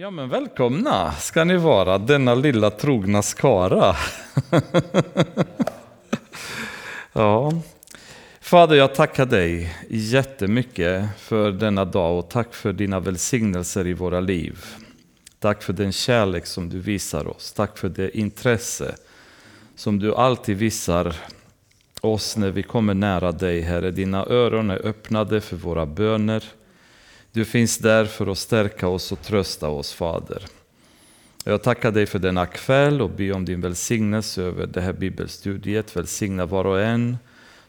Ja men välkomna ska ni vara, denna lilla trogna skara. ja. Fader, jag tackar dig jättemycket för denna dag och tack för dina välsignelser i våra liv. Tack för den kärlek som du visar oss. Tack för det intresse som du alltid visar oss när vi kommer nära dig, Herre. Dina öron är öppnade för våra böner. Du finns där för att stärka oss och trösta oss, Fader. Jag tackar dig för denna kväll och ber om din välsignelse över det här bibelstudiet. Välsigna var och en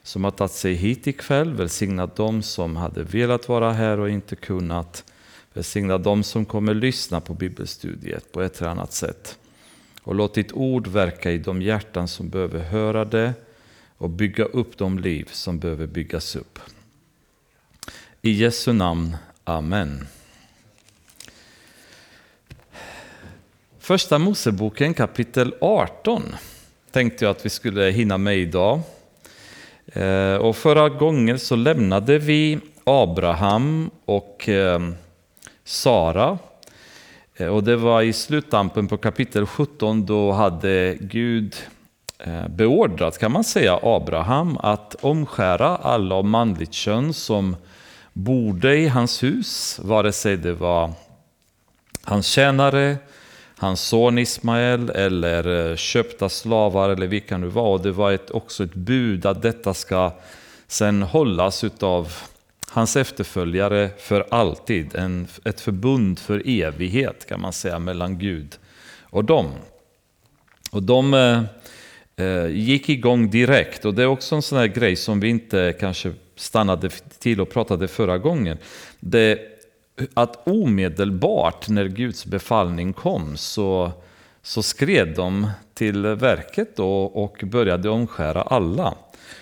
som har tagit sig hit ikväll. Välsigna dem som hade velat vara här och inte kunnat. Välsigna dem som kommer lyssna på bibelstudiet på ett eller annat sätt. Och låt ditt ord verka i de hjärtan som behöver höra det och bygga upp de liv som behöver byggas upp. I Jesu namn. Amen. Första Moseboken kapitel 18 tänkte jag att vi skulle hinna med idag. Eh, och förra gången så lämnade vi Abraham och eh, Sara. Eh, och det var i sluttampen på kapitel 17 då hade Gud beordrat, kan man säga, Abraham att omskära alla av manligt kön som bodde i hans hus, vare sig det var hans tjänare, hans son Ismael eller eh, köpta slavar eller vilka nu var. Och det var ett, också ett bud att detta ska sen hållas av hans efterföljare för alltid. En, ett förbund för evighet kan man säga mellan Gud och dem. Och de eh Eh, gick igång direkt och det är också en sån här grej som vi inte kanske stannade till och pratade förra gången. Det, att omedelbart när Guds befallning kom så, så skred de till verket och, och började omskära alla.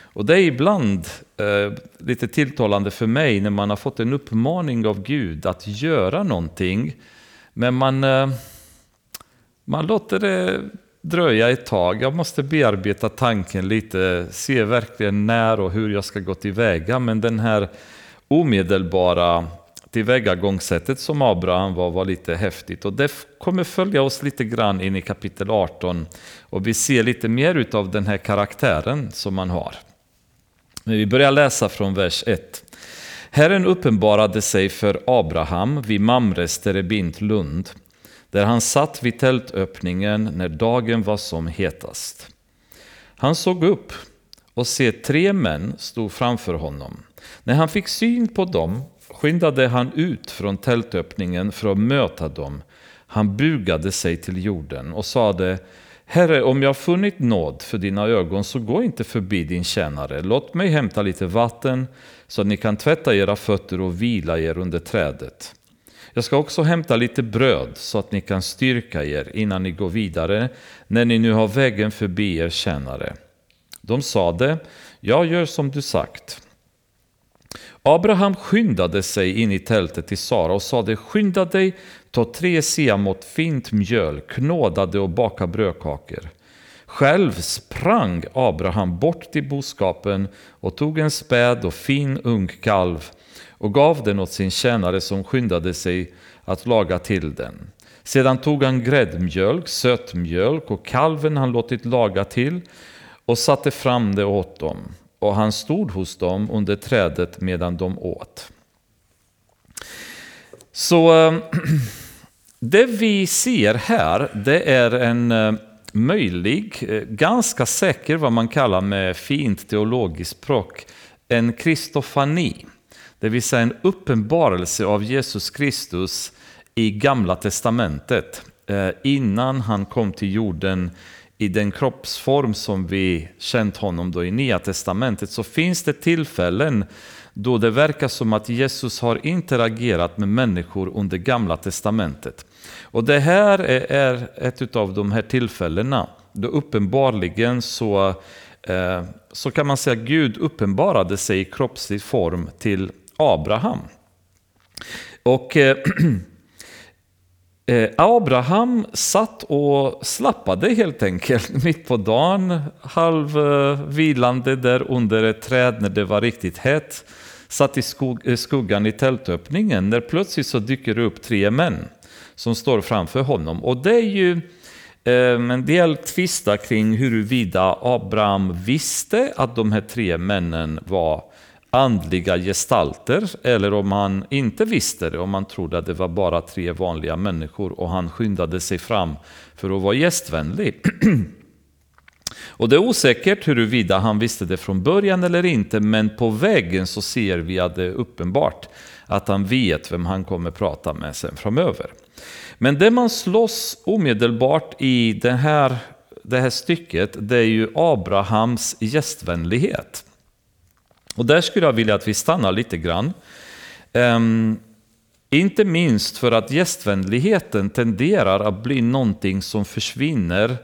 Och det är ibland eh, lite tilltalande för mig när man har fått en uppmaning av Gud att göra någonting, men man, eh, man låter det dröja ett tag. Jag måste bearbeta tanken lite, se verkligen när och hur jag ska gå tillväga. Men den här omedelbara tillvägagångssättet som Abraham var, var lite häftigt. Och det kommer följa oss lite grann in i kapitel 18. Och vi ser lite mer av den här karaktären som man har. Men vi börjar läsa från vers 1. Herren uppenbarade sig för Abraham vid Mamres terebint lund där han satt vid tältöppningen när dagen var som hetast. Han såg upp och se tre män stod framför honom. När han fick syn på dem skyndade han ut från tältöppningen för att möta dem. Han bugade sig till jorden och sade Herre, om jag funnit nåd för dina ögon så gå inte förbi din tjänare. Låt mig hämta lite vatten så att ni kan tvätta era fötter och vila er under trädet. Jag ska också hämta lite bröd så att ni kan styrka er innan ni går vidare när ni nu har vägen förbi er tjänare. De sade, jag gör som du sagt. Abraham skyndade sig in i tältet till Sara och sade, skynda dig, ta tre siamått fint mjöl, knådade och baka brödkakor. Själv sprang Abraham bort till boskapen och tog en späd och fin ung kalv och gav den åt sin tjänare som skyndade sig att laga till den. Sedan tog han gräddmjölk, sötmjölk och kalven han låtit laga till och satte fram det åt dem. Och han stod hos dem under trädet medan de åt. Så eh, det vi ser här, det är en eh, möjlig, eh, ganska säker vad man kallar med fint teologiskt språk, en kristofani. Det vill säga en uppenbarelse av Jesus Kristus i Gamla Testamentet. Eh, innan han kom till jorden i den kroppsform som vi känt honom då i Nya Testamentet så finns det tillfällen då det verkar som att Jesus har interagerat med människor under Gamla Testamentet. Och det här är ett av de här tillfällena då uppenbarligen så, eh, så kan man säga att Gud uppenbarade sig i kroppslig form till Abraham. Och eh, eh, Abraham satt och slappade helt enkelt mitt på dagen, halvvilande eh, där under ett träd när det var riktigt hett. Satt i eh, skuggan i tältöppningen när plötsligt så dyker det upp tre män som står framför honom. Och det är ju en del tvistar kring huruvida Abraham visste att de här tre männen var andliga gestalter eller om han inte visste det, om han trodde att det var bara tre vanliga människor och han skyndade sig fram för att vara gästvänlig. Och det är osäkert huruvida han visste det från början eller inte, men på vägen så ser vi att det är uppenbart att han vet vem han kommer prata med sen framöver. Men det man slåss omedelbart i det här, det här stycket, det är ju Abrahams gästvänlighet. Och där skulle jag vilja att vi stannar lite grann. Um, inte minst för att gästvänligheten tenderar att bli någonting som försvinner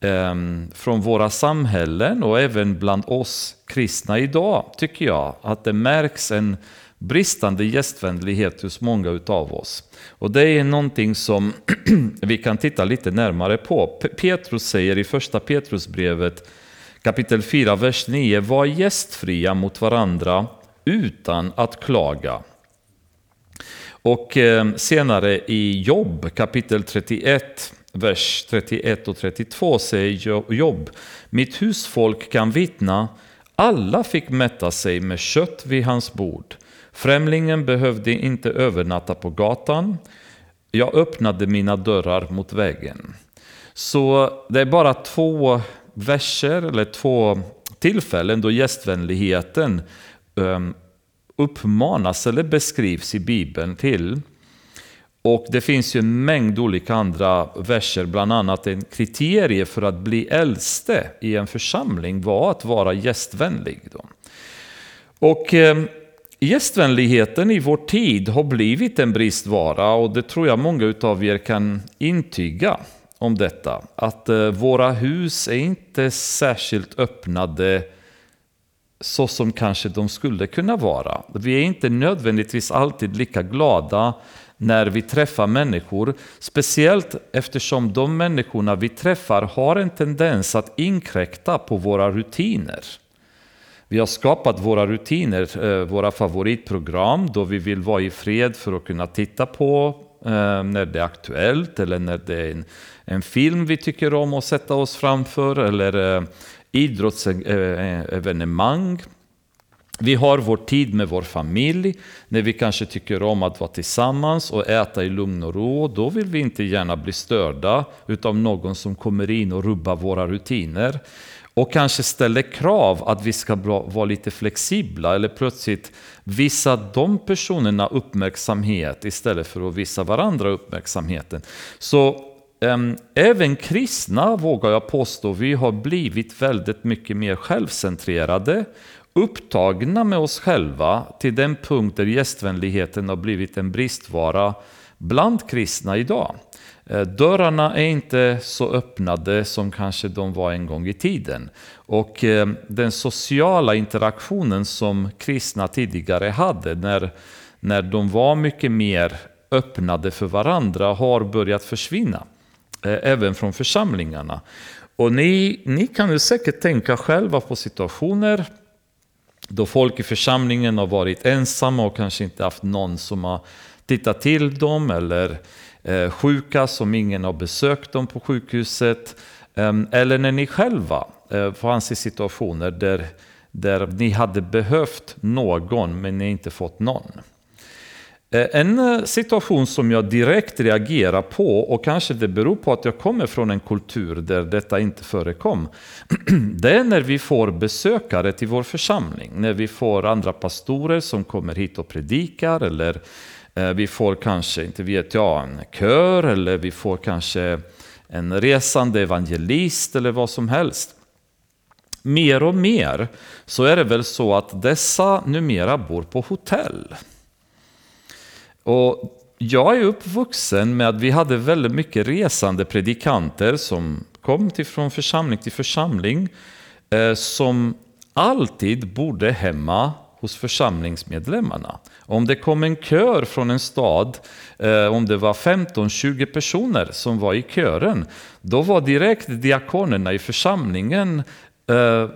um, från våra samhällen och även bland oss kristna idag, tycker jag. Att det märks en bristande gästvänlighet hos många utav oss. Och det är någonting som vi kan titta lite närmare på. Petrus säger i första Petrusbrevet kapitel 4, vers 9. Var gästfria mot varandra utan att klaga. Och eh, senare i Jobb kapitel 31, vers 31 och 32 säger Jobb. Mitt husfolk kan vittna, alla fick mätta sig med kött vid hans bord. Främlingen behövde inte övernatta på gatan. Jag öppnade mina dörrar mot vägen. Så det är bara två verser eller två tillfällen då gästvänligheten ehm, uppmanas eller beskrivs i Bibeln till. Och det finns ju en mängd olika andra verser, bland annat en kriterie för att bli äldste i en församling var att vara gästvänlig. Då. Och eh, Gästvänligheten i vår tid har blivit en bristvara och det tror jag många av er kan intyga om detta. Att eh, våra hus är inte särskilt öppnade så som kanske de skulle kunna vara. Vi är inte nödvändigtvis alltid lika glada när vi träffar människor, speciellt eftersom de människorna vi träffar har en tendens att inkräkta på våra rutiner. Vi har skapat våra rutiner, eh, våra favoritprogram då vi vill vara i fred för att kunna titta på Eh, när det är aktuellt eller när det är en, en film vi tycker om att sätta oss framför eller eh, idrottsevenemang. Eh, vi har vår tid med vår familj, när vi kanske tycker om att vara tillsammans och äta i lugn och ro. Då vill vi inte gärna bli störda av någon som kommer in och rubbar våra rutiner och kanske ställer krav att vi ska vara lite flexibla eller plötsligt visa de personerna uppmärksamhet istället för att visa varandra uppmärksamheten. Så äm, även kristna, vågar jag påstå, vi har blivit väldigt mycket mer självcentrerade, upptagna med oss själva till den punkt där gästvänligheten har blivit en bristvara bland kristna idag. Eh, dörrarna är inte så öppnade som kanske de var en gång i tiden. Och eh, den sociala interaktionen som kristna tidigare hade när, när de var mycket mer öppnade för varandra har börjat försvinna. Eh, även från församlingarna. Och ni, ni kan ju säkert tänka själva på situationer då folk i församlingen har varit ensamma och kanske inte haft någon som har tittat till dem eller Eh, sjuka som ingen har besökt dem på sjukhuset. Ehm, eller när ni själva eh, fanns i situationer där, där ni hade behövt någon men ni inte fått någon. Eh, en situation som jag direkt reagerar på, och kanske det beror på att jag kommer från en kultur där detta inte förekom, det är när vi får besökare till vår församling. När vi får andra pastorer som kommer hit och predikar, eller Eh, vi får kanske, inte vet jag, en kör eller vi får kanske en resande evangelist eller vad som helst. Mer och mer så är det väl så att dessa numera bor på hotell. Och jag är uppvuxen med att vi hade väldigt mycket resande predikanter som kom till från församling till församling eh, som alltid bodde hemma hos församlingsmedlemmarna. Om det kom en kör från en stad, eh, om det var 15-20 personer som var i kören, då var direkt diakonerna i församlingen Eh,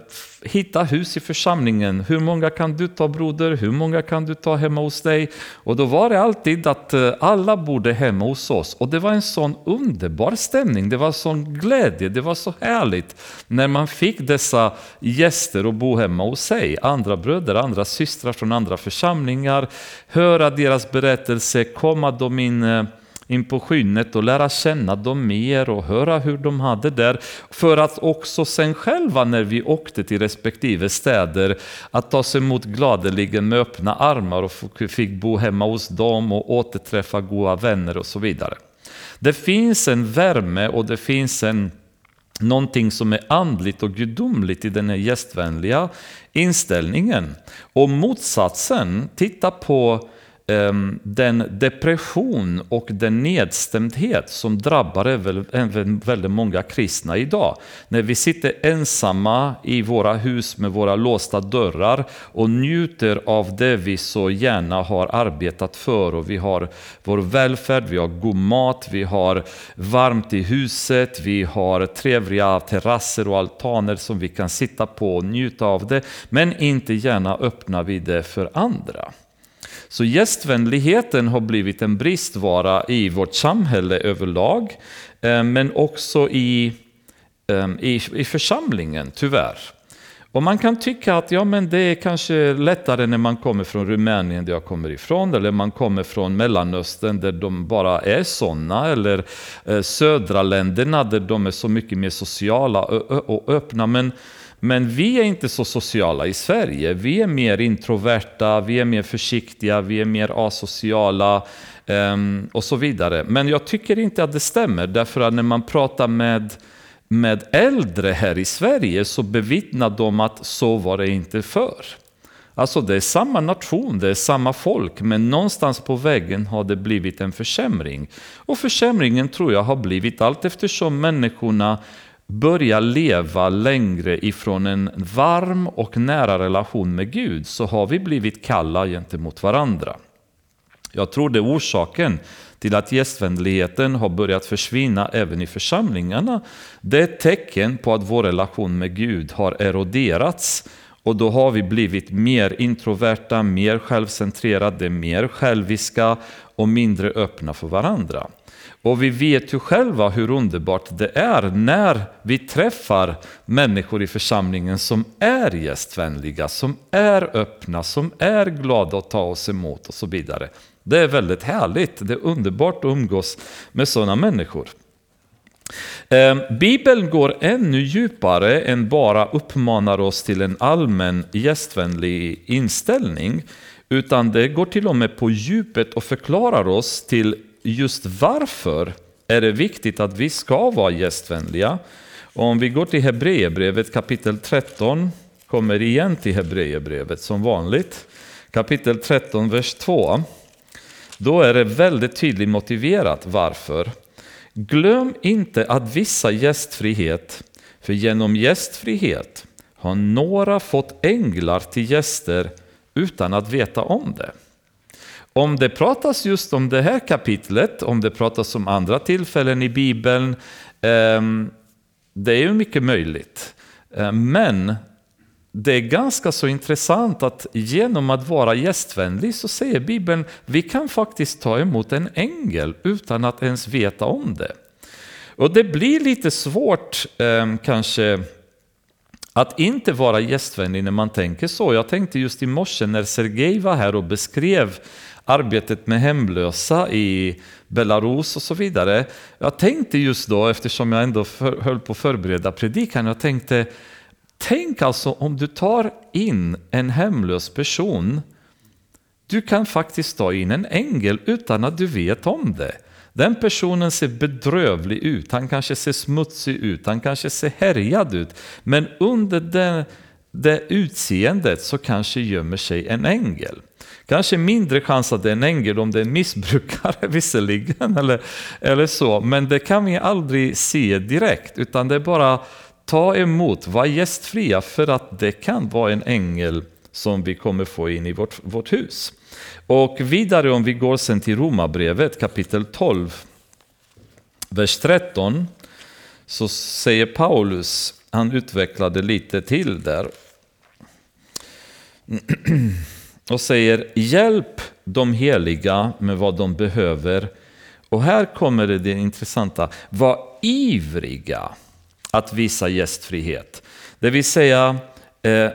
hitta hus i församlingen. Hur många kan du ta broder? Hur många kan du ta hemma hos dig? Och då var det alltid att eh, alla bodde hemma hos oss. Och det var en sån underbar stämning, det var sån glädje, det var så härligt när man fick dessa gäster att bo hemma hos sig. Andra bröder, andra systrar från andra församlingar, höra deras berättelse, komma dem in eh, in på skynnet och lära känna dem mer och höra hur de hade där. För att också sen själva när vi åkte till respektive städer att ta sig emot gladeligen med öppna armar och fick bo hemma hos dem och återträffa goda vänner och så vidare. Det finns en värme och det finns en någonting som är andligt och gudomligt i den här gästvänliga inställningen. Och motsatsen, titta på Ehm, den depression och den nedstämdhet som drabbar även väldigt många kristna idag. När vi sitter ensamma i våra hus med våra låsta dörrar och njuter av det vi så gärna har arbetat för och vi har vår välfärd, vi har god mat, vi har varmt i huset, vi har trevliga terrasser och altaner som vi kan sitta på och njuta av det, men inte gärna öppnar vi det för andra. Så gästvänligheten har blivit en bristvara i vårt samhälle överlag, eh, men också i, eh, i, i församlingen, tyvärr. Och man kan tycka att ja, men det är kanske lättare när man kommer från Rumänien, där jag kommer ifrån, eller man kommer från Mellanöstern, där de bara är sådana, eller eh, södra länderna, där de är så mycket mer sociala och öppna. Men men vi är inte så sociala i Sverige. Vi är mer introverta, vi är mer försiktiga, vi är mer asociala um, och så vidare. Men jag tycker inte att det stämmer, därför att när man pratar med med äldre här i Sverige så bevittnar de att så var det inte förr. Alltså det är samma nation, det är samma folk, men någonstans på vägen har det blivit en försämring. Och försämringen tror jag har blivit allt eftersom människorna börja leva längre ifrån en varm och nära relation med Gud så har vi blivit kalla gentemot varandra. Jag tror det är orsaken till att gästvänligheten har börjat försvinna även i församlingarna. Det är ett tecken på att vår relation med Gud har eroderats och då har vi blivit mer introverta, mer självcentrerade, mer själviska och mindre öppna för varandra. Och vi vet ju själva hur underbart det är när vi träffar människor i församlingen som är gästvänliga, som är öppna, som är glada att ta oss emot och så vidare. Det är väldigt härligt, det är underbart att umgås med sådana människor. Ehm, Bibeln går ännu djupare än bara uppmanar oss till en allmän gästvänlig inställning, utan det går till och med på djupet och förklarar oss till just varför är det viktigt att vi ska vara gästvänliga. Och om vi går till Hebreerbrevet kapitel 13, kommer igen till Hebreerbrevet som vanligt. Kapitel 13, vers 2. Då är det väldigt tydligt motiverat varför. Glöm inte att vissa gästfrihet, för genom gästfrihet har några fått änglar till gäster utan att veta om det. Om det pratas just om det här kapitlet, om det pratas om andra tillfällen i Bibeln, ehm, det är ju mycket möjligt. Ehm, men det är ganska så intressant att genom att vara gästvänlig så säger Bibeln vi kan faktiskt ta emot en ängel utan att ens veta om det. Och det blir lite svårt ehm, kanske att inte vara gästvänlig när man tänker så. Jag tänkte just i morse när Sergej var här och beskrev arbetet med hemlösa i Belarus och så vidare. Jag tänkte just då, eftersom jag ändå för, höll på att förbereda predikan, jag tänkte Tänk alltså om du tar in en hemlös person, du kan faktiskt ta in en ängel utan att du vet om det. Den personen ser bedrövlig ut, han kanske ser smutsig ut, han kanske ser härjad ut. Men under det, det utseendet så kanske gömmer sig en ängel. Kanske mindre chans att det är en ängel om det är en missbrukare visserligen, eller, eller så. Men det kan vi aldrig se direkt, utan det är bara ta emot, var gästfria, för att det kan vara en ängel som vi kommer få in i vårt, vårt hus. Och vidare om vi går sen till Romarbrevet kapitel 12, vers 13, så säger Paulus han utvecklade lite till där. Och säger hjälp de heliga med vad de behöver. Och här kommer det, det intressanta. Var ivriga att visa gästfrihet. Det vill säga, eh,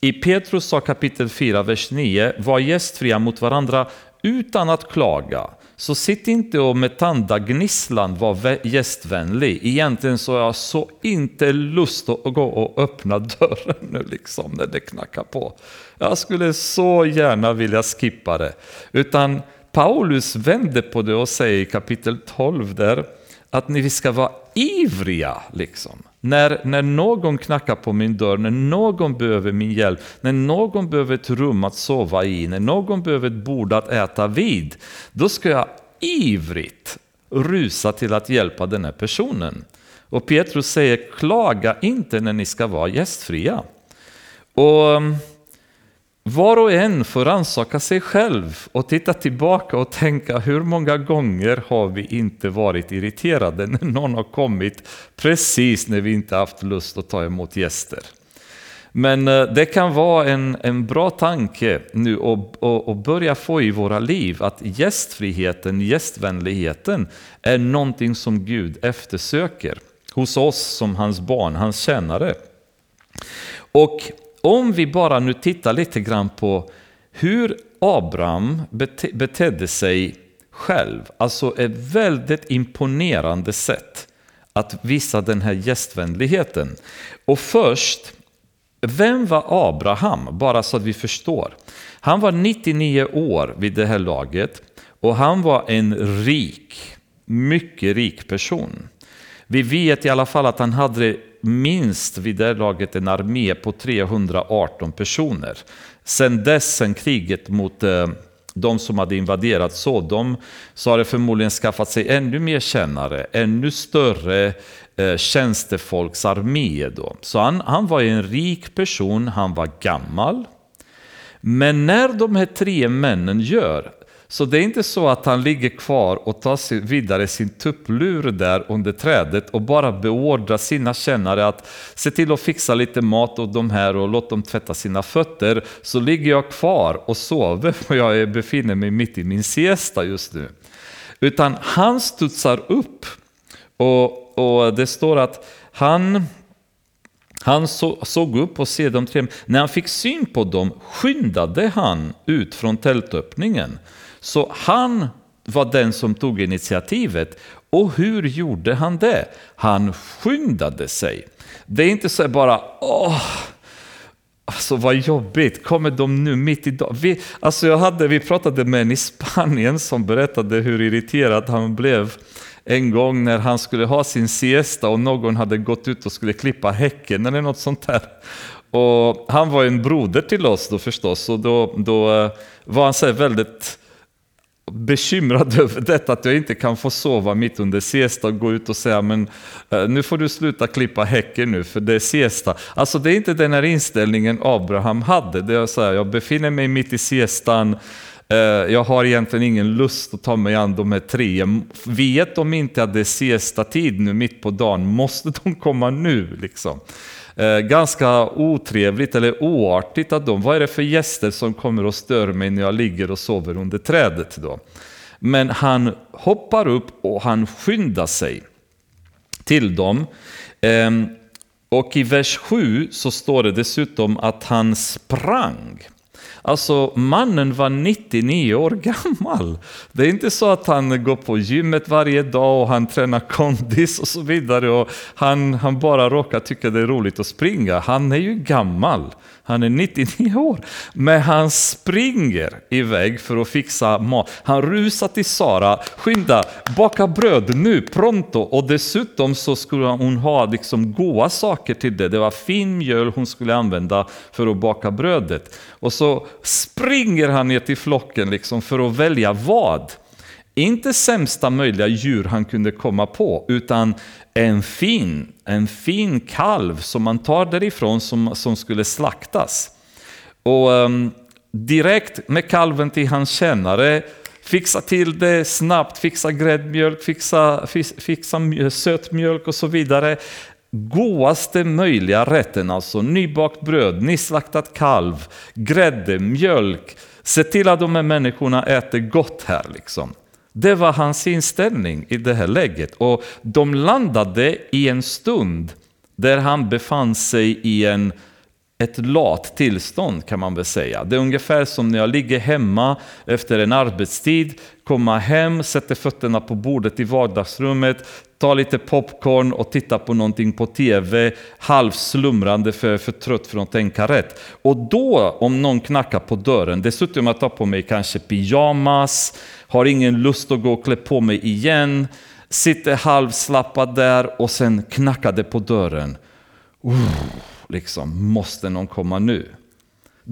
i Petrus sa kapitel 4, vers 9, var gästfria mot varandra utan att klaga. Så sitt inte och med tandagnisslan var gästvänlig. Egentligen så har jag så inte lust att gå och öppna dörren nu liksom när det knackar på. Jag skulle så gärna vilja skippa det. Utan Paulus vände på det och säger i kapitel 12 där att ni ska vara ivriga liksom. När, när någon knackar på min dörr, när någon behöver min hjälp, när någon behöver ett rum att sova i, när någon behöver ett bord att äta vid, då ska jag ivrigt rusa till att hjälpa den här personen. Och Petrus säger, klaga inte när ni ska vara gästfria. Och var och en får ansaka sig själv och titta tillbaka och tänka hur många gånger har vi inte varit irriterade när någon har kommit precis när vi inte haft lust att ta emot gäster. Men eh, det kan vara en, en bra tanke nu att börja få i våra liv att gästfriheten, gästvänligheten är någonting som Gud eftersöker hos oss som hans barn, hans tjänare. Och om vi bara nu tittar lite grann på hur Abraham bete, betedde sig själv, alltså ett väldigt imponerande sätt att visa den här gästvänligheten. Och först, vem var Abraham? Bara så att vi förstår. Han var 99 år vid det här laget och han var en rik, mycket rik person. Vi vet i alla fall att han hade minst vid det laget en armé på 318 personer. Sen dess, sen kriget mot eh, de som hade invaderat Sodom, så har det förmodligen skaffat sig ännu mer kännare, ännu större eh, tjänstefolksarmé. Då. Så han, han var en rik person, han var gammal. Men när de här tre männen gör så det är inte så att han ligger kvar och tar vidare sin tupplur där under trädet och bara beordrar sina kännare att se till att fixa lite mat åt de här och låt dem tvätta sina fötter. Så ligger jag kvar och sover för jag befinner mig mitt i min siesta just nu. Utan han studsar upp och, och det står att han han såg upp och såg de tre. När han fick syn på dem skyndade han ut från tältöppningen så han var den som tog initiativet. Och hur gjorde han det? Han skyndade sig. Det är inte så bara åh, Alltså vad jobbigt, kommer de nu mitt i dagen? Vi, alltså jag hade, vi pratade med en i Spanien som berättade hur irriterad han blev en gång när han skulle ha sin siesta och någon hade gått ut och skulle klippa häcken eller något sånt där. Och han var en broder till oss då förstås och då, då eh, var han så väldigt bekymrad över detta att jag inte kan få sova mitt under siesta och gå ut och säga men eh, nu får du sluta klippa häcken nu för det är siesta. Alltså det är inte den här inställningen Abraham hade. Det är så här, jag befinner mig mitt i siestan, eh, jag har egentligen ingen lust att ta mig an de här tre. Vet de inte att det är siesta-tid nu mitt på dagen, måste de komma nu liksom? Eh, ganska otrevligt eller oartigt att de, vad är det för gäster som kommer och stör mig när jag ligger och sover under trädet då? Men han hoppar upp och han skyndar sig till dem. Ehm, och i vers 7 så står det dessutom att han sprang. Alltså mannen var 99 år gammal. Det är inte så att han går på gymmet varje dag och han tränar kondis och så vidare och han, han bara råkar tycka det är roligt att springa. Han är ju gammal. Han är 99 år. Men han springer iväg för att fixa mat. Han rusar till Sara, skynda, baka bröd nu, pronto. Och dessutom så skulle hon ha liksom goda saker till det. Det var fin mjöl hon skulle använda för att baka brödet. Och så springer han ner till flocken liksom för att välja vad? Inte sämsta möjliga djur han kunde komma på, utan en fin, en fin kalv som man tar därifrån som, som skulle slaktas. Och um, direkt med kalven till hans tjänare, fixa till det snabbt, fixa gräddmjölk, fixa, fixa sötmjölk och så vidare godaste möjliga rätten, alltså nybakt bröd, nyslaktat kalv, grädde, mjölk. Se till att de här människorna äter gott här liksom. Det var hans inställning i det här läget. Och de landade i en stund där han befann sig i en, ett lat tillstånd kan man väl säga. Det är ungefär som när jag ligger hemma efter en arbetstid, kommer hem, sätter fötterna på bordet i vardagsrummet, tar lite popcorn och tittar på någonting på tv, halvslumrande för för trött för att tänka rätt. Och då, om någon knackar på dörren, dessutom jag tar på mig kanske pyjamas, har ingen lust att gå och klä på mig igen, sitter halvslappad där och sen knackar det på dörren. Uh, liksom, måste någon komma nu?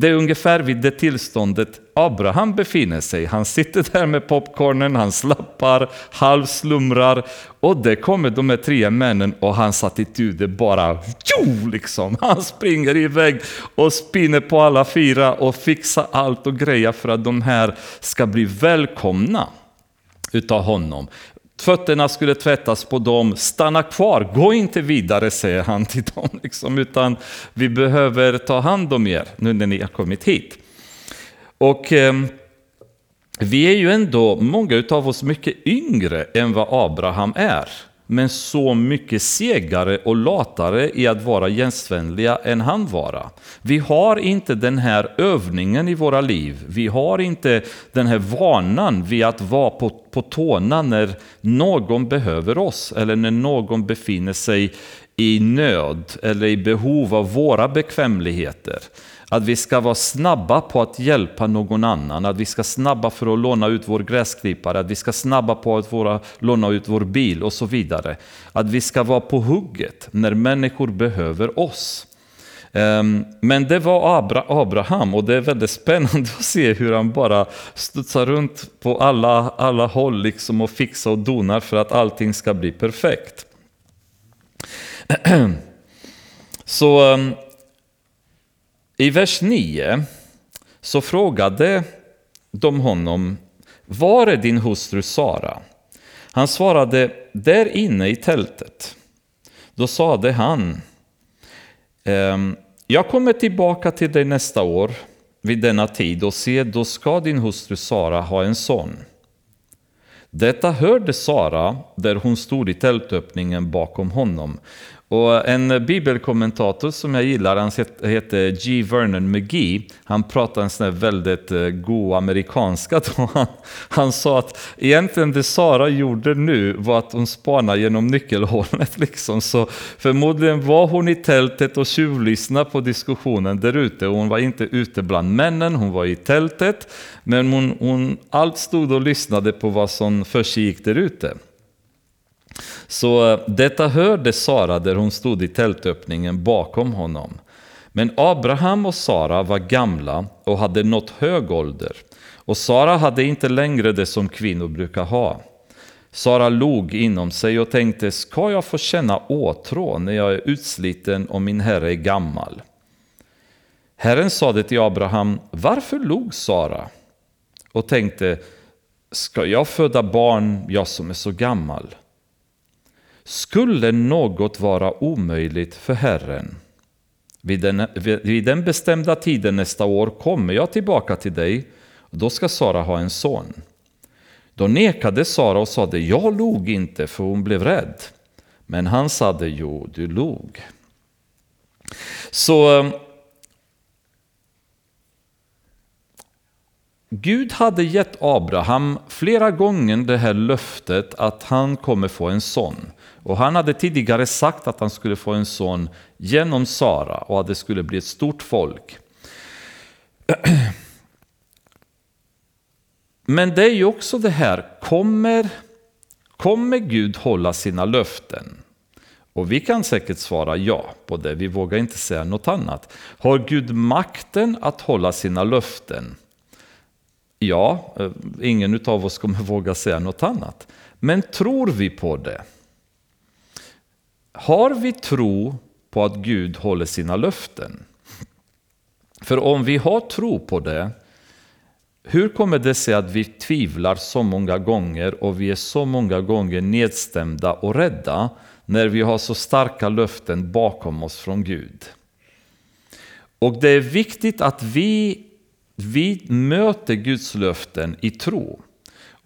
Det är ungefär vid det tillståndet Abraham befinner sig. Han sitter där med popcornen, han slappar, halvslumrar och det kommer de här tre männen och hans attityd är bara tjo, liksom. Han springer iväg och spinner på alla fyra och fixar allt och grejer för att de här ska bli välkomna utav honom. Fötterna skulle tvättas på dem, stanna kvar, gå inte vidare säger han till dem, liksom, utan vi behöver ta hand om er nu när ni har kommit hit. Och eh, vi är ju ändå, många av oss, mycket yngre än vad Abraham är men så mycket segare och latare i att vara gästvänliga än han vara. Vi har inte den här övningen i våra liv. Vi har inte den här vanan vid att vara på, på tårna när någon behöver oss eller när någon befinner sig i nöd eller i behov av våra bekvämligheter. Att vi ska vara snabba på att hjälpa någon annan, att vi ska snabba för att låna ut vår gräsklippare, att vi ska snabba på att våra, låna ut vår bil och så vidare. Att vi ska vara på hugget när människor behöver oss. Ehm, men det var Abraham och det är väldigt spännande att se hur han bara studsar runt på alla, alla håll liksom och fixar och donar för att allting ska bli perfekt. Så ehm, i vers 9 så frågade de honom, var är din hustru Sara? Han svarade, där inne i tältet. Då sade han, ehm, jag kommer tillbaka till dig nästa år vid denna tid och se, då ska din hustru Sara ha en son. Detta hörde Sara där hon stod i tältöppningen bakom honom. Och en bibelkommentator som jag gillar, han heter G. Vernon McGee, han pratar en sån här väldigt eh, god amerikanska. Han, han sa att egentligen det Sara gjorde nu var att hon spanade genom nyckelhålet. Liksom. Så förmodligen var hon i tältet och tjuvlyssnade på diskussionen där ute. Hon var inte ute bland männen, hon var i tältet. Men hon, hon allt stod och lyssnade på vad som försiggick där ute. Så detta hörde Sara där hon stod i tältöppningen bakom honom. Men Abraham och Sara var gamla och hade nått hög ålder. Och Sara hade inte längre det som kvinnor brukar ha. Sara log inom sig och tänkte, ska jag få känna åtrå när jag är utsliten och min herre är gammal? Herren sade till Abraham, varför log Sara? Och tänkte, ska jag föda barn, jag som är så gammal? Skulle något vara omöjligt för Herren? Vid den, vid den bestämda tiden nästa år kommer jag tillbaka till dig, och då ska Sara ha en son. Då nekade Sara och sade, jag log inte för hon blev rädd. Men han sade, jo, du log. Så eh, Gud hade gett Abraham flera gånger det här löftet att han kommer få en son. Och han hade tidigare sagt att han skulle få en son genom Sara och att det skulle bli ett stort folk. Men det är ju också det här, kommer, kommer Gud hålla sina löften? Och vi kan säkert svara ja på det, vi vågar inte säga något annat. Har Gud makten att hålla sina löften? Ja, eh, ingen av oss kommer våga säga något annat. Men tror vi på det? Har vi tro på att Gud håller sina löften? För om vi har tro på det, hur kommer det sig att vi tvivlar så många gånger och vi är så många gånger nedstämda och rädda när vi har så starka löften bakom oss från Gud? Och det är viktigt att vi, vi möter Guds löften i tro.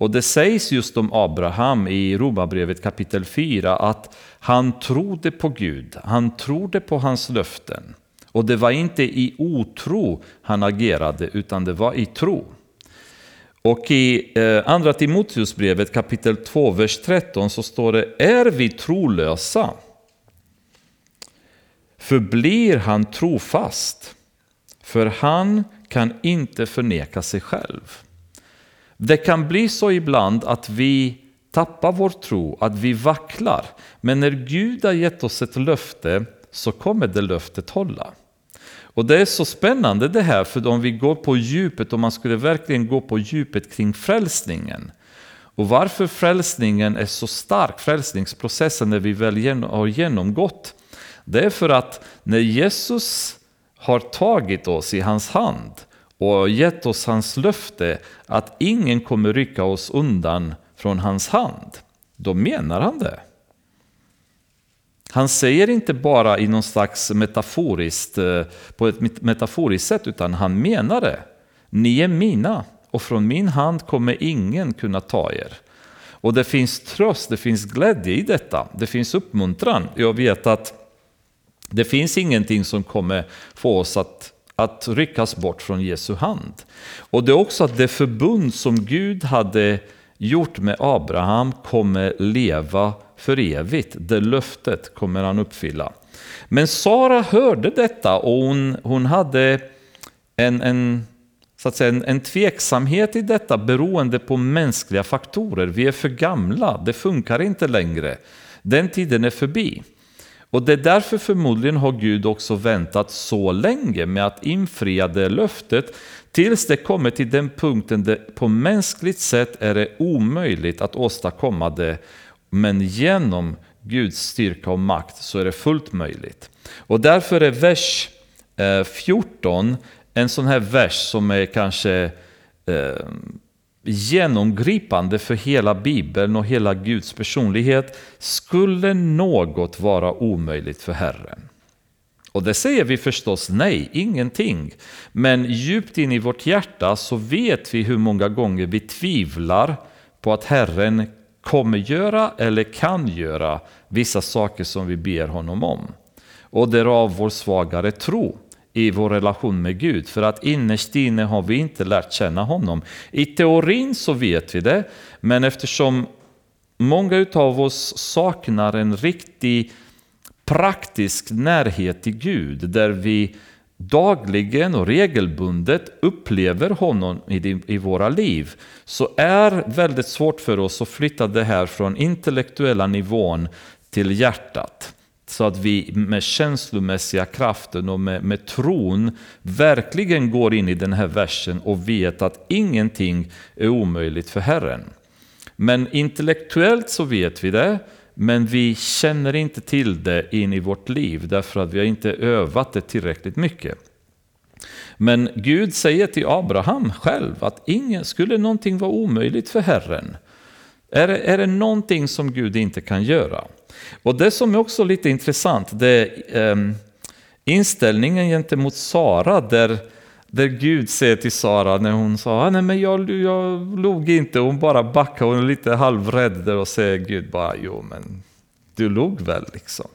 Och det sägs just om Abraham i Romarbrevet kapitel 4 att han trodde på Gud, han trodde på hans löften. Och det var inte i otro han agerade, utan det var i tro. Och i eh, Andra Timoteusbrevet kapitel 2, vers 13 så står det Är vi trolösa? Förblir han trofast, för han kan inte förneka sig själv. Det kan bli så ibland att vi tappar vår tro, att vi vacklar. Men när Gud har gett oss ett löfte så kommer det löftet hålla. Och det är så spännande det här, för om vi går på djupet, om man skulle verkligen gå på djupet kring frälsningen. Och varför frälsningen är så stark, frälsningsprocessen när vi väl har genomgått. Det är för att när Jesus har tagit oss i hans hand och gett oss hans löfte att ingen kommer rycka oss undan från hans hand, då menar han det. Han säger inte bara i någon slags metaforiskt, eh, på ett metaforiskt sätt, utan han menar det. Ni är mina och från min hand kommer ingen kunna ta er. Och det finns tröst, det finns glädje i detta, det finns uppmuntran. Jag vet att det finns ingenting som kommer få oss att, att ryckas bort från Jesu hand. Och det är också att det förbund som Gud hade gjort med Abraham kommer leva för evigt. Det löftet kommer han uppfylla. Men Sara hörde detta och hon, hon hade en, en, så att säga, en, en tveksamhet i detta beroende på mänskliga faktorer. Vi är för gamla, det funkar inte längre. Den tiden är förbi. Och det är därför förmodligen har Gud också väntat så länge med att infria det löftet tills det kommer till den punkten där på mänskligt sätt är det omöjligt att åstadkomma det men genom Guds styrka och makt så är det fullt möjligt. Och därför är vers eh, 14 en sån här vers som är kanske eh, genomgripande för hela Bibeln och hela Guds personlighet. Skulle något vara omöjligt för Herren? Och det säger vi förstås nej, ingenting. Men djupt in i vårt hjärta så vet vi hur många gånger vi tvivlar på att Herren kommer göra eller kan göra vissa saker som vi ber honom om. Och därav vår svagare tro i vår relation med Gud. För att innerst inne har vi inte lärt känna honom. I teorin så vet vi det, men eftersom många av oss saknar en riktig praktisk närhet till Gud, där vi dagligen och regelbundet upplever honom i, våra liv så är väldigt svårt för oss att flytta det här från intellektuella nivån till hjärtat. Så att vi med känslomässiga kraften och med, med tron verkligen går in i den här versen och vet att ingenting är omöjligt för Herren. Men intellektuellt så vet vi det, men vi känner inte till det in i vårt liv därför att vi har inte övat det tillräckligt mycket. Men Gud säger till Abraham själv att ingen, skulle någonting vara omöjligt för Herren? Är det, är det någonting som Gud inte kan göra? Och det som är också lite intressant, det är ehm, inställningen gentemot Sara där där Gud säger till Sara när hon sa ah, nej men jag, jag log inte, hon bara backar, hon är lite halvrädd där och säger Gud bara jo men du log väl liksom.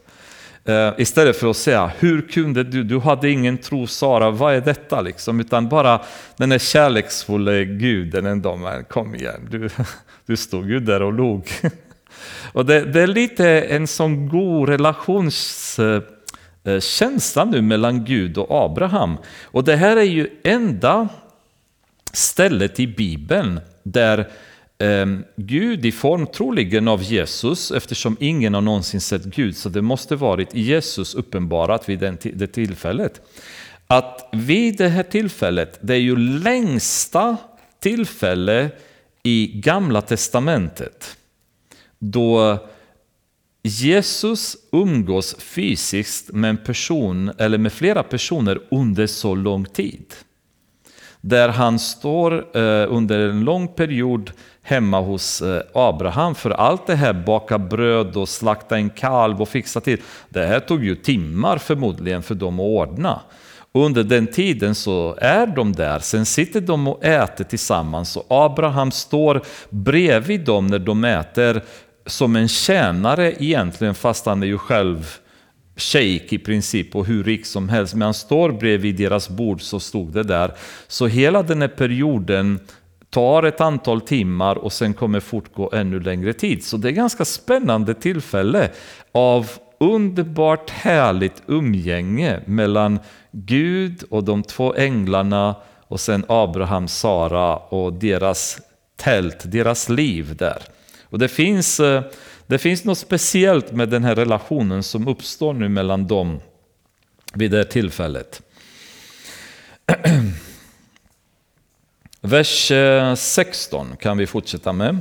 Eh, istället för att säga hur kunde du, du hade ingen tro Sara, vad är detta liksom? Utan bara den där kärleksfulla guden ändå, men kom igen, du, du stod ju där och log. och det, det är lite en sån god relations nu mellan Gud och Abraham. Och det här är ju enda stället i Bibeln där eh, Gud i form troligen av Jesus, eftersom ingen har någonsin sett Gud, så det måste varit Jesus uppenbarat vid det tillfället. Att vid det här tillfället, det är ju längsta tillfälle i Gamla Testamentet, då Jesus umgås fysiskt med en person eller med flera personer under så lång tid. där han står eh, under en lång period hemma hos eh, Abraham. För allt det här, baka bröd och slakta en kalv och fixa till, det här tog ju timmar förmodligen för dem att ordna. Under den tiden så är de där, sen sitter de och äter tillsammans och Abraham står bredvid dem när de äter som en tjänare egentligen, fast han är ju själv shejk i princip och hur rik som helst. Men han står bredvid deras bord så stod det där. Så hela den här perioden tar ett antal timmar och sen kommer fortgå ännu längre tid. Så det är ganska spännande tillfälle av underbart härligt umgänge mellan Gud och de två änglarna och sen Abraham, Sara och deras tält, deras liv där. Och det finns, eh, det finns något speciellt med den här relationen som uppstår nu mellan dem vid det här tillfället. Vers eh, 16 kan vi fortsätta med.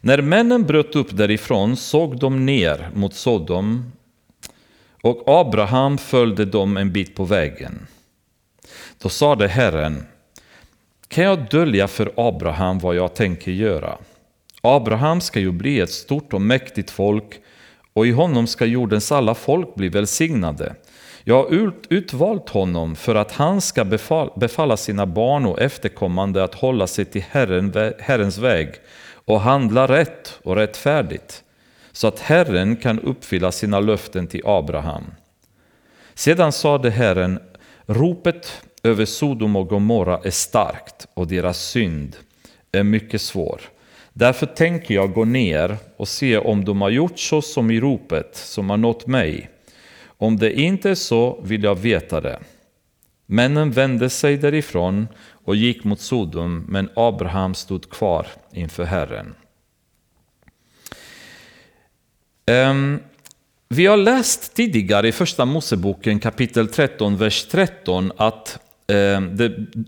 När männen bröt upp därifrån såg de ner mot Sodom och Abraham följde dem en bit på vägen. Då sade Herren, kan jag dölja för Abraham vad jag tänker göra? Abraham ska ju bli ett stort och mäktigt folk och i honom ska jordens alla folk bli välsignade. Jag har utvalt honom för att han ska befalla sina barn och efterkommande att hålla sig till Herren, Herrens väg och handla rätt och rättfärdigt, så att Herren kan uppfylla sina löften till Abraham. Sedan sade Herren, ropet över Sodom och Gomorra är starkt och deras synd är mycket svår. Därför tänker jag gå ner och se om de har gjort så som i ropet som har nått mig. Om det inte är så vill jag veta det. Männen vände sig därifrån och gick mot Sodom, men Abraham stod kvar inför Herren. Ehm, vi har läst tidigare i Första Moseboken kapitel 13, vers 13 att ehm,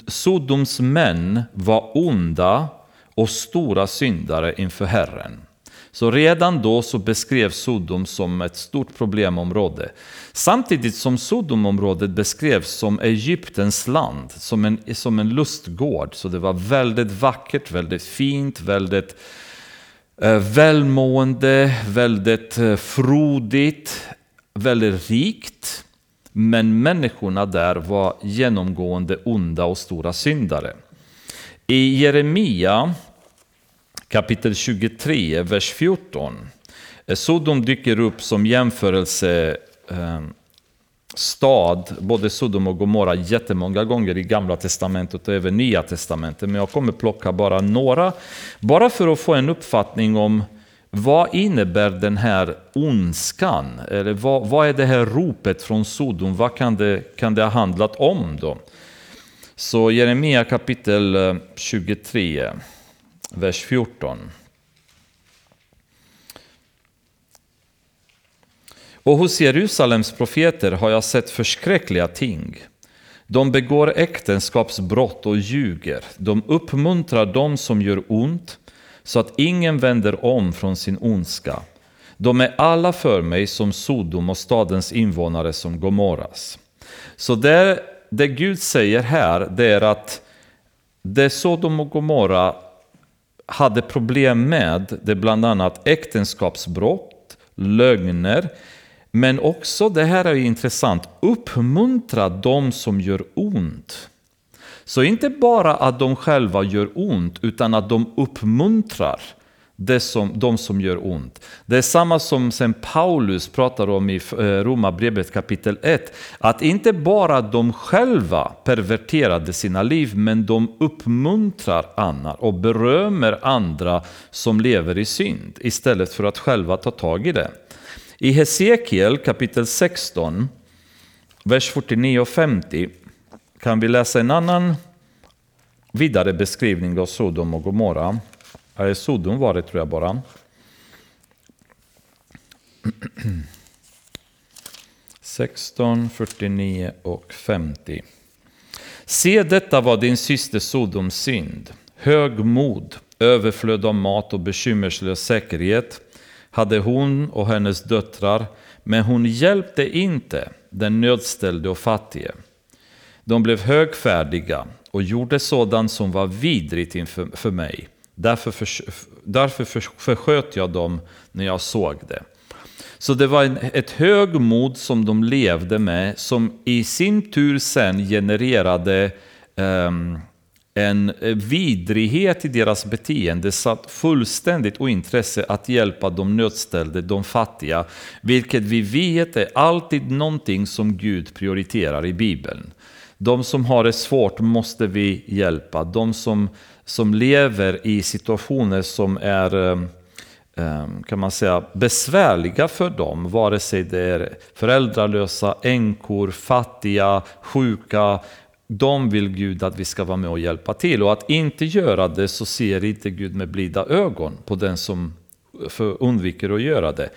Sodoms män var onda och stora syndare inför Herren. Så redan då så beskrevs Sodom som ett stort problemområde. Samtidigt som Sodomområdet beskrevs som Egyptens land, som en, som en lustgård. Så det var väldigt vackert, väldigt fint, väldigt eh, välmående, väldigt eh, frodigt, väldigt rikt. Men människorna där var genomgående onda och stora syndare. I Jeremia kapitel 23, vers 14. Eh, Sodom dyker upp som jämförelse eh, stad, både Sodom och Gomorra, jättemånga gånger i Gamla Testamentet och även Nya Testamentet. Men jag kommer plocka bara några, bara för att få en uppfattning om vad innebär den här ondskan? Eller vad, vad är det här ropet från Sodom? Vad kan det, kan det ha handlat om då? Så Jeremia kapitel eh, 23, vers 14. Och hos Jerusalems profeter har jag sett förskräckliga ting. De begår äktenskapsbrott och ljuger. De uppmuntrar dem som gör ont så att ingen vänder om från sin ondska. De är alla för mig som Sodom och stadens invånare som Gomorras. Så där det Gud säger här, det är att det Sodom och Gomorra hade problem med, det är bland annat äktenskapsbrott, lögner, men också, det här är intressant, uppmuntra de som gör ont. Så inte bara att de själva gör ont, utan att de uppmuntrar det som, de som gör ont. Det är samma som sen Paulus pratar om i eh, Romarbrevet kapitel 1. Att inte bara de själva perverterade sina liv, men de uppmuntrar andra och berömmer andra som lever i synd istället för att själva ta tag i det. I Hesekiel kapitel 16, vers 49 och 50 kan vi läsa en annan vidare beskrivning av Sodom och Gomorra. Nej, Sodom var det tror jag bara. Sexton, 49 och 50. Se detta var din syster Sodoms synd. Högmod, överflöd av mat och bekymmerslös säkerhet hade hon och hennes döttrar, men hon hjälpte inte den nödställde och fattige. De blev högfärdiga och gjorde sådant som var vidrigt inför, för mig. Därför, för, därför för, försköt jag dem när jag såg det. Så det var en, ett högmod som de levde med som i sin tur sen genererade um, en vidrighet i deras beteende satt fullständigt ointresse att hjälpa de nödställda, de fattiga, vilket vi vet är alltid någonting som Gud prioriterar i Bibeln. De som har det svårt måste vi hjälpa. De som, som lever i situationer som är ehm, ehm, kan man säga, besvärliga för dem, vare sig det är föräldralösa, änkor, fattiga, sjuka, de vill Gud att vi ska vara med och hjälpa till. Och att inte göra det så ser inte Gud med blida ögon på den som undviker att göra det.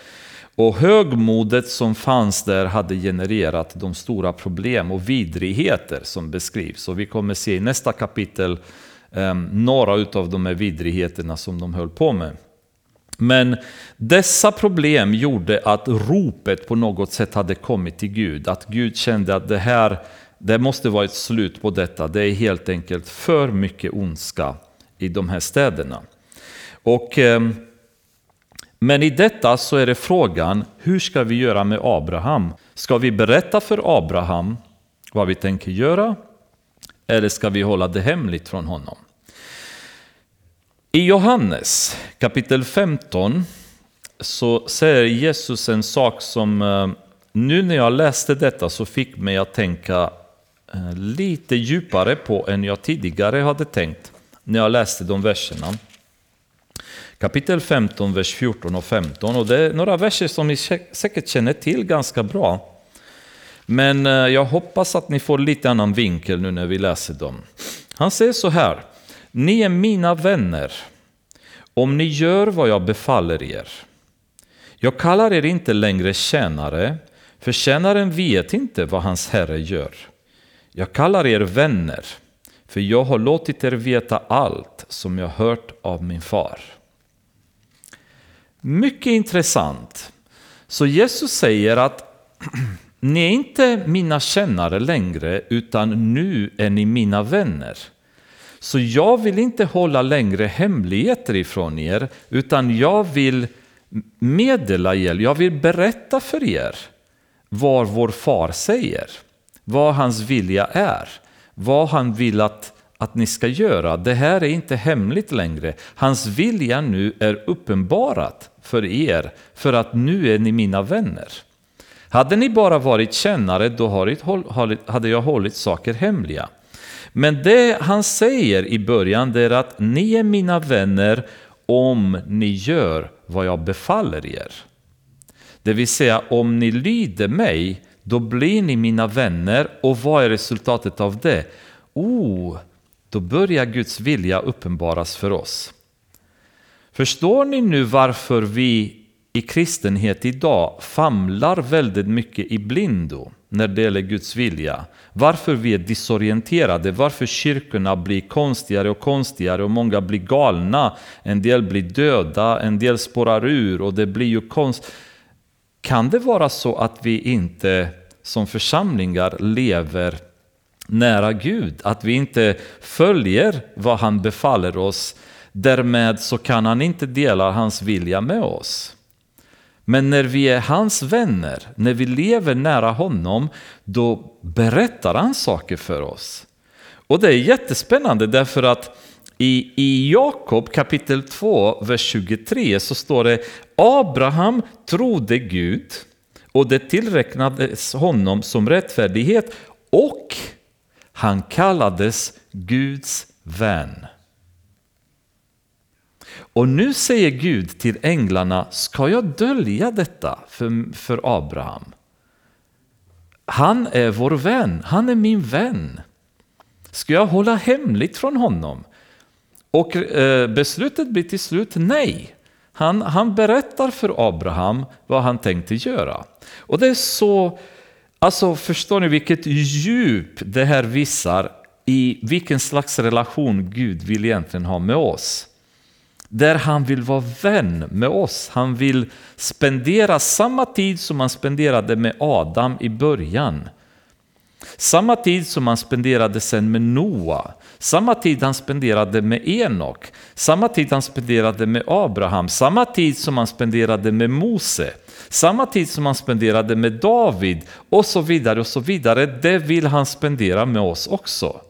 Och högmodet som fanns där hade genererat de stora problem och vidrigheter som beskrivs. Och vi kommer se i nästa kapitel Ehm, några av de här vidrigheterna som de höll på med. Men dessa problem gjorde att ropet på något sätt hade kommit till Gud. Att Gud kände att det här det måste vara ett slut på detta. Det är helt enkelt för mycket ondska i de här städerna. Och, ehm, men i detta så är det frågan, hur ska vi göra med Abraham? Ska vi berätta för Abraham vad vi tänker göra? Eller ska vi hålla det hemligt från honom? I Johannes kapitel 15 så säger Jesus en sak som eh, nu när jag läste detta så fick mig att tänka eh, lite djupare på än jag tidigare hade tänkt när jag läste de verserna. Kapitel 15, vers 14 och 15. Och det är några verser som ni säkert känner till ganska bra. Men eh, jag hoppas att ni får lite annan vinkel nu när vi läser dem. Han säger så här. Ni är mina vänner om ni gör vad jag befaller er. Jag kallar er inte längre tjänare, för tjänaren vet inte vad hans herre gör. Jag kallar er vänner, för jag har låtit er veta allt som jag hört av min far. Mycket intressant. Så Jesus säger att ni är inte mina kännare längre, utan nu är ni mina vänner. Så jag vill inte hålla längre hemligheter ifrån er, utan jag vill meddela er, jag vill berätta för er vad vår far säger vad hans vilja är, vad han vill att, att ni ska göra. Det här är inte hemligt längre. Hans vilja nu är uppenbarat för er, för att nu är ni mina vänner. Hade ni bara varit kännare, då hade jag hållit saker hemliga. Men det han säger i början är att ni är mina vänner om ni gör vad jag befaller er. Det vill säga om ni lyder mig då blir ni mina vänner och vad är resultatet av det? Oh, då börjar Guds vilja uppenbaras för oss. Förstår ni nu varför vi i kristenhet idag famlar väldigt mycket i blindo när det gäller Guds vilja? Varför vi är disorienterade, varför kyrkorna blir konstigare och konstigare och många blir galna, en del blir döda, en del spårar ur och det blir ju konst kan det vara så att vi inte som församlingar lever nära Gud? Att vi inte följer vad han befaller oss. Därmed så kan han inte dela hans vilja med oss. Men när vi är hans vänner, när vi lever nära honom, då berättar han saker för oss. Och det är jättespännande därför att i, i Jakob kapitel 2, vers 23 så står det Abraham trodde Gud och det tillräknades honom som rättfärdighet och han kallades Guds vän. Och nu säger Gud till änglarna, ska jag dölja detta för, för Abraham? Han är vår vän, han är min vän. Ska jag hålla hemligt från honom? Och eh, beslutet blir till slut nej. Han, han berättar för Abraham vad han tänkte göra. Och det är så, alltså förstår ni vilket djup det här visar i vilken slags relation Gud vill egentligen ha med oss. Där han vill vara vän med oss. Han vill spendera samma tid som han spenderade med Adam i början. Samma tid som han spenderade sen med Noa, samma tid han spenderade med Enok, samma tid han spenderade med Abraham, samma tid som han spenderade med Mose, samma tid som han spenderade med David och så vidare och så vidare. Det vill han spendera med oss också.